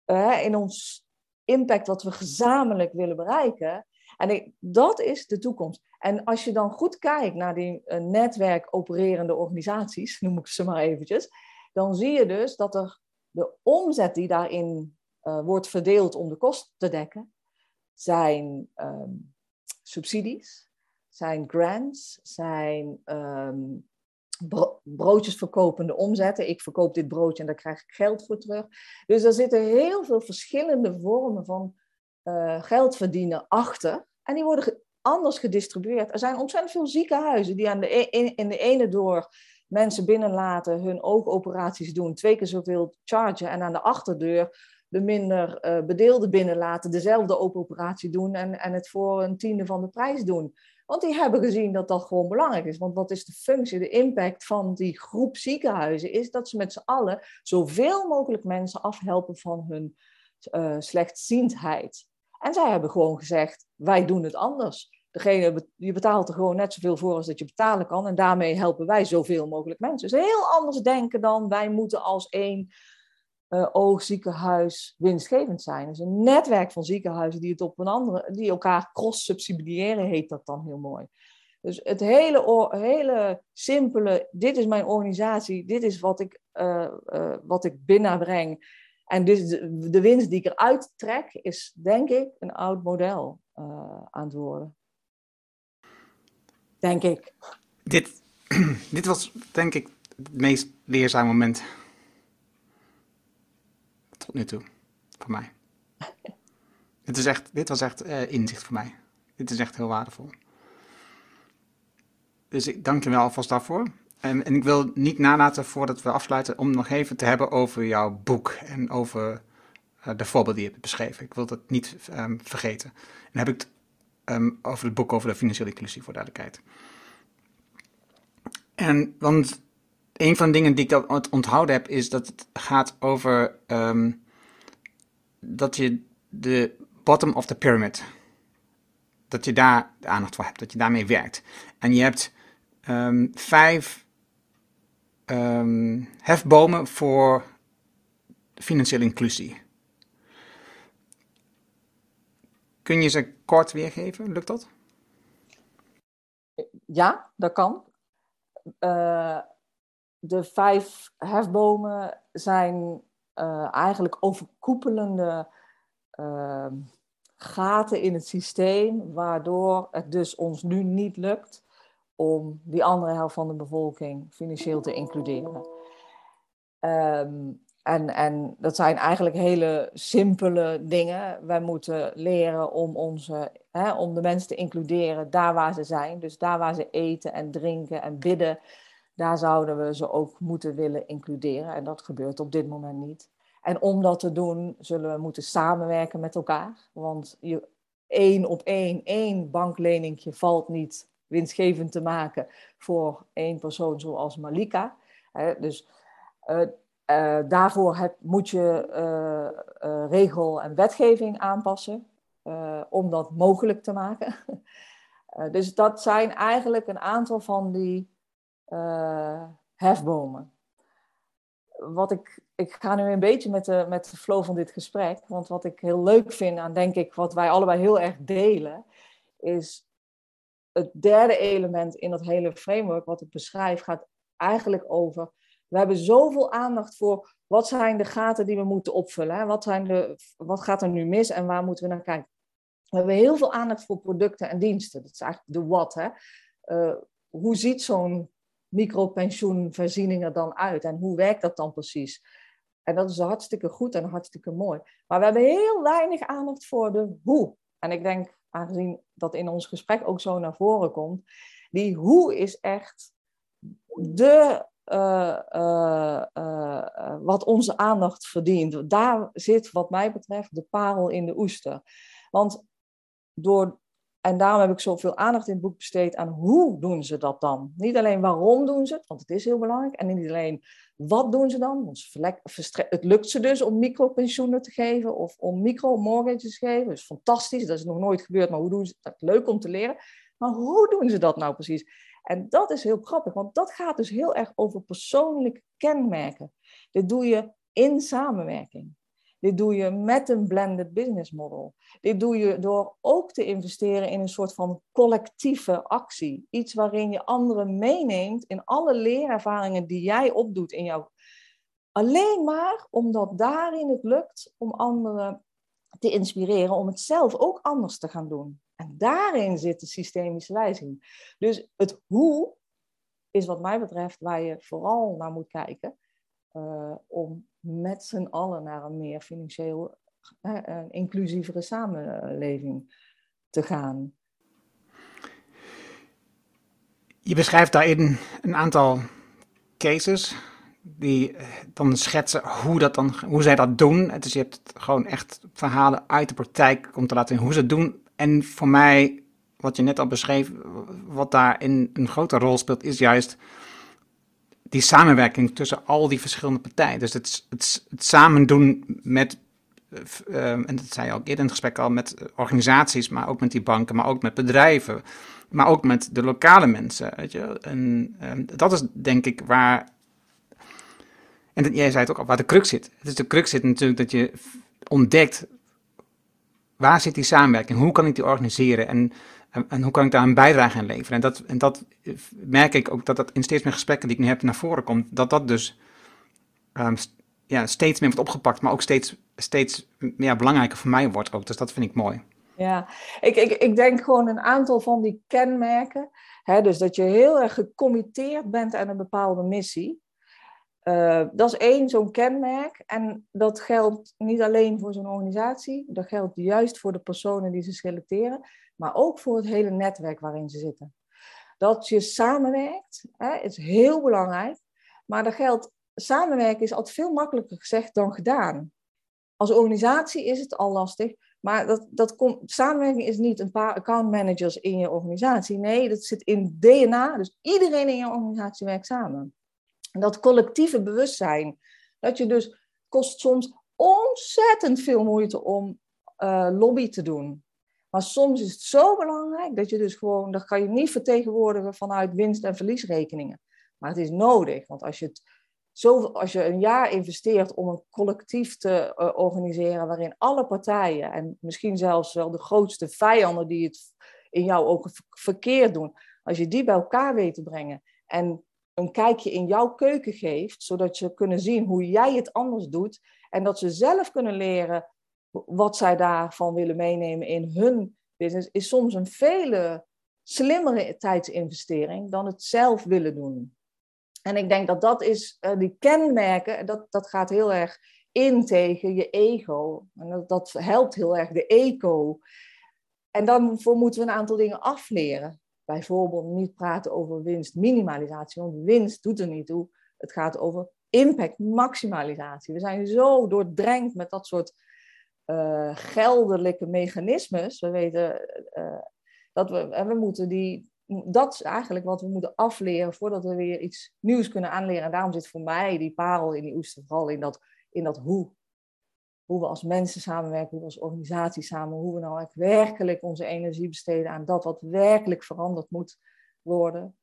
uh, in ons impact wat we gezamenlijk willen bereiken. En dat is de toekomst. En als je dan goed kijkt naar die uh, netwerk opererende organisaties, noem ik ze maar eventjes, dan zie je dus dat er de omzet die daarin uh, wordt verdeeld om de kosten te dekken, zijn um, subsidies, zijn grants, zijn um, broodjes verkopende omzetten. Ik verkoop dit broodje en daar krijg ik geld voor terug. Dus er zitten heel veel verschillende vormen van uh, geld verdienen achter. En die worden anders gedistribueerd. Er zijn ontzettend veel ziekenhuizen die aan de e-, in de ene door mensen binnenlaten, hun oogoperaties doen, twee keer zoveel chargen. En aan de achterdeur de minder uh, bedeelden binnenlaten, dezelfde open operatie doen en, en het voor een tiende van de prijs doen. Want die hebben gezien dat dat gewoon belangrijk is. Want wat is de functie, de impact van die groep ziekenhuizen? Is dat ze met z'n allen zoveel mogelijk mensen afhelpen van hun uh, slechtziendheid. En zij hebben gewoon gezegd, wij doen het anders. Degene, je betaalt er gewoon net zoveel voor als dat je betalen kan. En daarmee helpen wij zoveel mogelijk mensen. Dus heel anders denken dan wij moeten als één uh, oogziekenhuis winstgevend zijn. Dus een netwerk van ziekenhuizen die het op een andere, die elkaar cross-subsidiëren, heet dat dan heel mooi. Dus het hele, hele simpele, dit is mijn organisatie, dit is wat ik, uh, uh, wat ik binnenbreng. En dus de, de, winst die ik eruit trek, is denk ik een oud model aan het worden. Denk ik. Dit, dit was denk ik het meest leerzame moment tot nu toe. Voor mij. dit, is echt, dit was echt uh, inzicht voor mij. Dit is echt heel waardevol. Dus ik dank je wel alvast daarvoor. En, en ik wil niet nalaten voordat we afsluiten om nog even te hebben over jouw boek en over uh, de voorbeelden die je hebt beschreven. Ik wil dat niet um, vergeten. En dan heb ik het um, over het boek over de financiële inclusie voor duidelijkheid. En want een van de dingen die ik onthouden heb, is dat het gaat over um, dat je de bottom of the pyramid, dat je daar de aandacht voor hebt, dat je daarmee werkt. En je hebt um, vijf hefbomen voor financiële inclusie. Kun je ze kort weergeven? Lukt dat? Ja, dat kan. Uh, de vijf hefbomen zijn uh, eigenlijk overkoepelende uh, gaten in het systeem, waardoor het dus ons nu niet lukt om die andere helft van de bevolking financieel te includeren. Um, en, en dat zijn eigenlijk hele simpele dingen. Wij moeten leren om, onze, hè, om de mensen te includeren daar waar ze zijn. Dus daar waar ze eten en drinken en bidden, daar zouden we ze ook moeten willen includeren. En dat gebeurt op dit moment niet. En om dat te doen, zullen we moeten samenwerken met elkaar. Want je, één op één, één bankleningje valt niet winstgevend te maken voor één persoon zoals Malika. Dus uh, uh, daarvoor moet je uh, regel en wetgeving aanpassen om dat mogelijk te maken. dus dat zijn eigenlijk een aantal van die hefbomen. Wat ik, ik ga nu een beetje met de, met de flow van dit gesprek, want wat ik heel leuk vind aan, denk ik, wat wij allebei heel erg delen, is het derde element in dat hele framework wat ik beschrijf, gaat eigenlijk over we hebben zoveel aandacht voor wat zijn de gaten die we moeten opvullen. Hè? Wat, zijn de, wat gaat er nu mis en waar moeten we naar kijken? We hebben heel veel aandacht voor producten en diensten. Dat is eigenlijk de wat. Hè? Uh, hoe ziet zo'n micropensioenvoorziening er dan uit en hoe werkt dat dan precies? En dat is hartstikke goed en hartstikke mooi. Maar we hebben heel weinig aandacht voor de hoe. En ik denk, aangezien dat in ons gesprek ook zo naar voren komt, die hoe is echt de uh, uh, wat onze aandacht verdient. Daar zit, wat mij betreft, de parel in de oester. Want door, en daarom heb ik zoveel aandacht in het boek besteed aan hoe doen ze dat dan? Niet alleen waarom doen ze het, want het is heel belangrijk. En niet alleen wat doen ze dan? Want het lukt ze dus om micropensioenen te geven of om micro-mortgages te geven. Dat is fantastisch, dat is nog nooit gebeurd, maar hoe doen ze dat? Leuk om te leren. Maar hoe doen ze dat nou precies? En dat is heel grappig, want dat gaat dus heel erg over persoonlijke kenmerken. Dit doe je in samenwerking. Dit doe je met een blended business model. Dit doe je door ook te investeren in een soort van collectieve actie. Iets waarin je anderen meeneemt in alle leerervaringen die jij opdoet in jouw. Alleen maar omdat daarin het lukt om anderen te inspireren om het zelf ook anders te gaan doen. En daarin zit de systemische wijziging. Dus het hoe is wat mij betreft waar je vooral naar moet kijken. Uh, om met z'n allen naar een meer financieel uh, inclusievere samenleving te gaan. Je beschrijft daarin een aantal cases die eh, dan schetsen hoe, dat dan, hoe zij dat doen. Dus je hebt gewoon echt verhalen uit de praktijk om te laten zien hoe ze het doen. En voor mij, wat je net al beschreef, wat daarin een grote rol speelt, is juist die samenwerking tussen al die verschillende partijen. Dus het, het, samen doen met, uh, en dat zei je ook eerder in het gesprek al, met organisaties, maar ook met die banken, maar ook met bedrijven, maar ook met de lokale mensen. Weet je? En uh, dat is denk ik waar en jij zei het ook al, waar de crux zit. Het is de crux zit natuurlijk dat je ontdekt waar zit die samenwerking, hoe kan ik die organiseren en, en, hoe kan ik daar een bijdrage aan leveren. En dat, en dat merk ik ook dat dat in steeds meer gesprekken die ik nu heb naar voren komt, dat dat dus um, ja, steeds meer wordt opgepakt, maar ook steeds, steeds ja, belangrijker voor mij wordt ook. Dus dat vind ik mooi. Ja, ik, ik, ik denk gewoon een aantal van die kenmerken. Hè, dus dat je heel erg gecommitteerd bent aan een bepaalde missie. Uh, dat is één zo'n kenmerk. En dat geldt niet alleen voor zo'n organisatie, dat geldt juist voor de personen die ze selecteren, maar ook voor het hele netwerk waarin ze zitten. Dat je samenwerkt hè, is heel belangrijk, maar dat geldt, samenwerken is altijd veel makkelijker gezegd dan gedaan. Als organisatie is het al lastig, maar dat, dat samenwerking is niet een paar account managers in je organisatie. Nee, dat zit in DNA, dus iedereen in je organisatie werkt samen. Dat collectieve bewustzijn. Dat je dus kost soms ontzettend veel moeite om uh, lobby te doen. Maar soms is het zo belangrijk dat je dus gewoon, dat kan je niet vertegenwoordigen vanuit winst- en verliesrekeningen. Maar het is nodig, want als je, het zo, als je een jaar investeert om een collectief te uh, organiseren waarin alle partijen en misschien zelfs wel de grootste vijanden die het in jouw ogen verkeerd doen, als je die bij elkaar weet te brengen en een kijkje in jouw keuken geeft, zodat ze kunnen zien hoe jij het anders doet en dat ze zelf kunnen leren wat zij daarvan willen meenemen in hun business, is soms een vele slimmere tijdsinvestering dan het zelf willen doen. En ik denk dat dat is, uh, die kenmerken, dat, dat gaat heel erg in tegen je ego. En dat, dat helpt heel erg de eco. En daarvoor moeten we een aantal dingen afleren bijvoorbeeld niet praten over winstminimalisatie, want winst doet er niet toe. Het gaat over impactmaximalisatie. We zijn zo doordrenkt met dat soort uh, geldelijke mechanismes. We weten uh, dat we, en we moeten die, dat is eigenlijk wat we moeten afleren voordat we weer iets nieuws kunnen aanleren. En daarom zit voor mij die parel in die oester vooral in dat, in dat hoe hoe we als mensen samenwerken, hoe we als organisatie samen, hoe we nou echt werkelijk onze energie besteden aan dat wat werkelijk veranderd moet worden.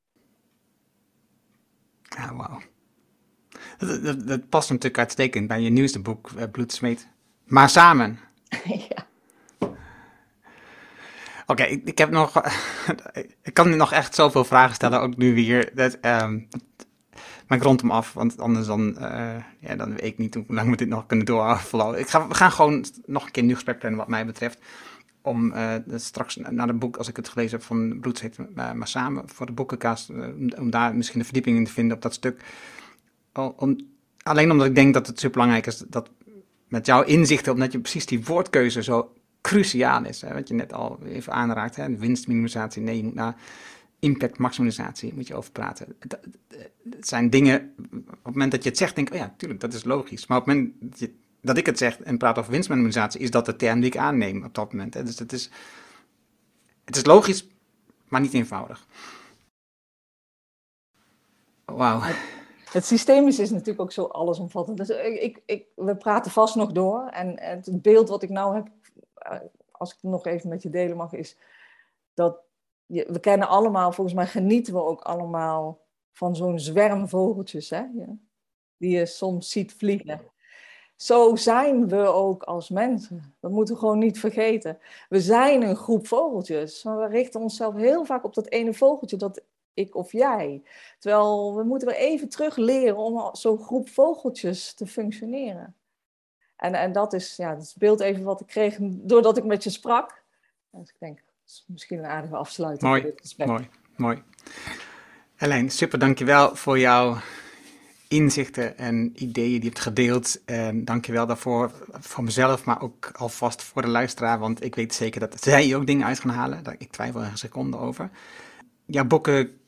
Ja, wauw. Dat, dat, past natuurlijk uitstekend bij je nieuwste boek, uh, Bloedsmeet. Maar samen. ja. Oké, ik, ik, heb nog. ik kan nog echt zoveel vragen stellen, ook nu weer. Dat, um, maar ik rond hem af, want anders dan, uh, ja, dan weet ik niet hoe lang we dit nog kunnen doorvlogen. Ik ga, we gaan gewoon nog een keer een nieuw gesprek plannen wat mij betreft. Om uh, straks naar het boek, als ik het gelezen heb van Bloed uh, maar samen voor de boekenkast, om daar misschien een verdieping in te vinden op dat stuk. Om, alleen omdat ik denk dat het super belangrijk is dat met jouw inzichten, omdat je precies die woordkeuze zo cruciaal is. Hè, wat je net al even aanraakt, hè, winstminimisatie. Nee, je moet naar impact maximalisatie moet je over praten. Het zijn dingen, op het moment dat je het zegt, denk ik, oh ja, tuurlijk, dat is logisch. Maar op het moment dat, ik het zeg en praat over winstmaximalisatie, is dat de term die ik aanneem op dat moment. Hè. Dus het is, het is logisch, maar niet eenvoudig. Wauw. Het systemisch is natuurlijk ook zo allesomvattend. Dus ik, ik, we praten vast nog door. En het beeld wat ik nou heb, eh, als ik het nog even met je delen mag, is dat we kennen allemaal, volgens mij genieten we ook allemaal van zo'n zwerm vogeltjes, hè? Ja. die je soms ziet vliegen. Zo zijn we ook als mensen. Dat moeten we gewoon niet vergeten. We zijn een groep vogeltjes, maar we richten onszelf heel vaak op dat ene vogeltje, dat ik of jij. Terwijl we moeten weer even terug leren om zo'n groep vogeltjes te functioneren. En, en dat is ja, het beeld even wat ik kreeg doordat ik met je sprak. Dus ik denk, is misschien een aardige afsluiting mooi, dit gesprek. Mooi, mooi. Elaine, super dankjewel voor jouw inzichten en ideeën die je hebt gedeeld. En dankjewel daarvoor voor mezelf, maar ook alvast voor de luisteraar. Want ik weet zeker dat zij ook dingen uit gaan halen. Ik twijfel er een seconde over. Jouw boeken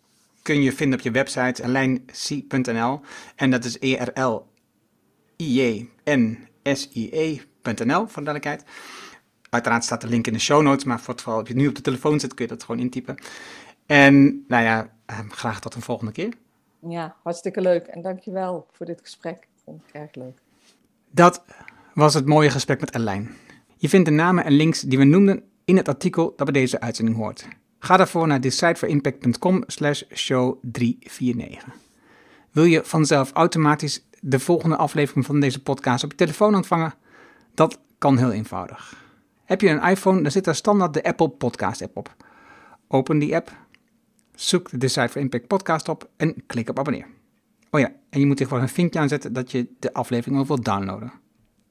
kun je vinden op je website elijnc.nl. En dat is E-R-L-I-J-N-S-I-E.nl voor de duidelijkheid. Uiteraard staat de link in de show notes, maar voor het geval je nu op de telefoon zit, kun je dat gewoon intypen. En nou ja, ehm, graag tot een volgende keer. Ja, hartstikke leuk. En dankjewel voor dit gesprek. Vond ik erg leuk. Dat was het mooie gesprek met Elaine. Je vindt de namen en links die we noemden in het artikel dat bij deze uitzending hoort. Ga daarvoor naar decideforimpact.com slash show 349. Wil je vanzelf automatisch de volgende aflevering van deze podcast op je telefoon ontvangen? Dat kan heel eenvoudig. Heb je een iPhone, dan zit daar standaard de Apple Podcast app op. Open die app, zoek de Decide for Impact podcast op en klik op abonneer. Oh ja, en je moet tegenwoordig een vinkje aanzetten dat je de aflevering ook wilt downloaden.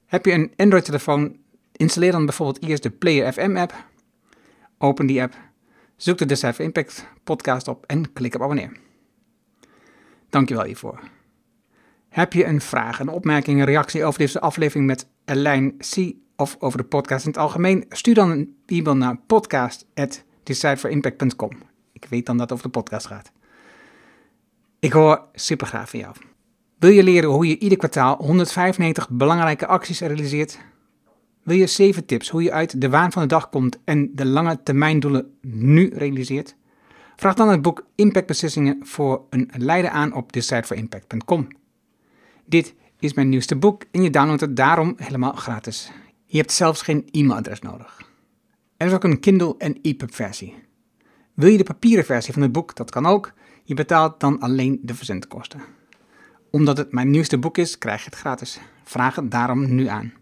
Heb je een Android-telefoon, installeer dan bijvoorbeeld eerst de Player FM app. Open die app, zoek de Decide for Impact podcast op en klik op abonneer. Dankjewel hiervoor. Heb je een vraag, een opmerking, een reactie over deze aflevering met Elaine C. of over de podcast in het algemeen? Stuur dan een e-mail naar podcast.decideforimpact.com. Ik weet dan dat het over de podcast gaat. Ik hoor super graag van jou. Wil je leren hoe je ieder kwartaal 195 belangrijke acties realiseert? Wil je 7 tips hoe je uit de waan van de dag komt en de lange termijndoelen nu realiseert? Vraag dan het boek Impactbeslissingen voor een leider aan op decideforimpact.com. Dit is mijn nieuwste boek en je downloadt het daarom helemaal gratis. Je hebt zelfs geen e-mailadres nodig. Er is ook een Kindle en EPUB versie. Wil je de papieren versie van het boek? Dat kan ook. Je betaalt dan alleen de verzendkosten. Omdat het mijn nieuwste boek is, krijg je het gratis. Vraag het daarom nu aan.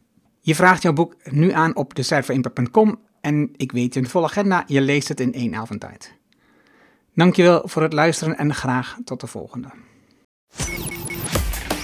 Je vraagt jouw boek nu aan op de site en ik weet je de volle agenda, je leest het in één avond tijd. Dankjewel voor het luisteren en graag tot de volgende.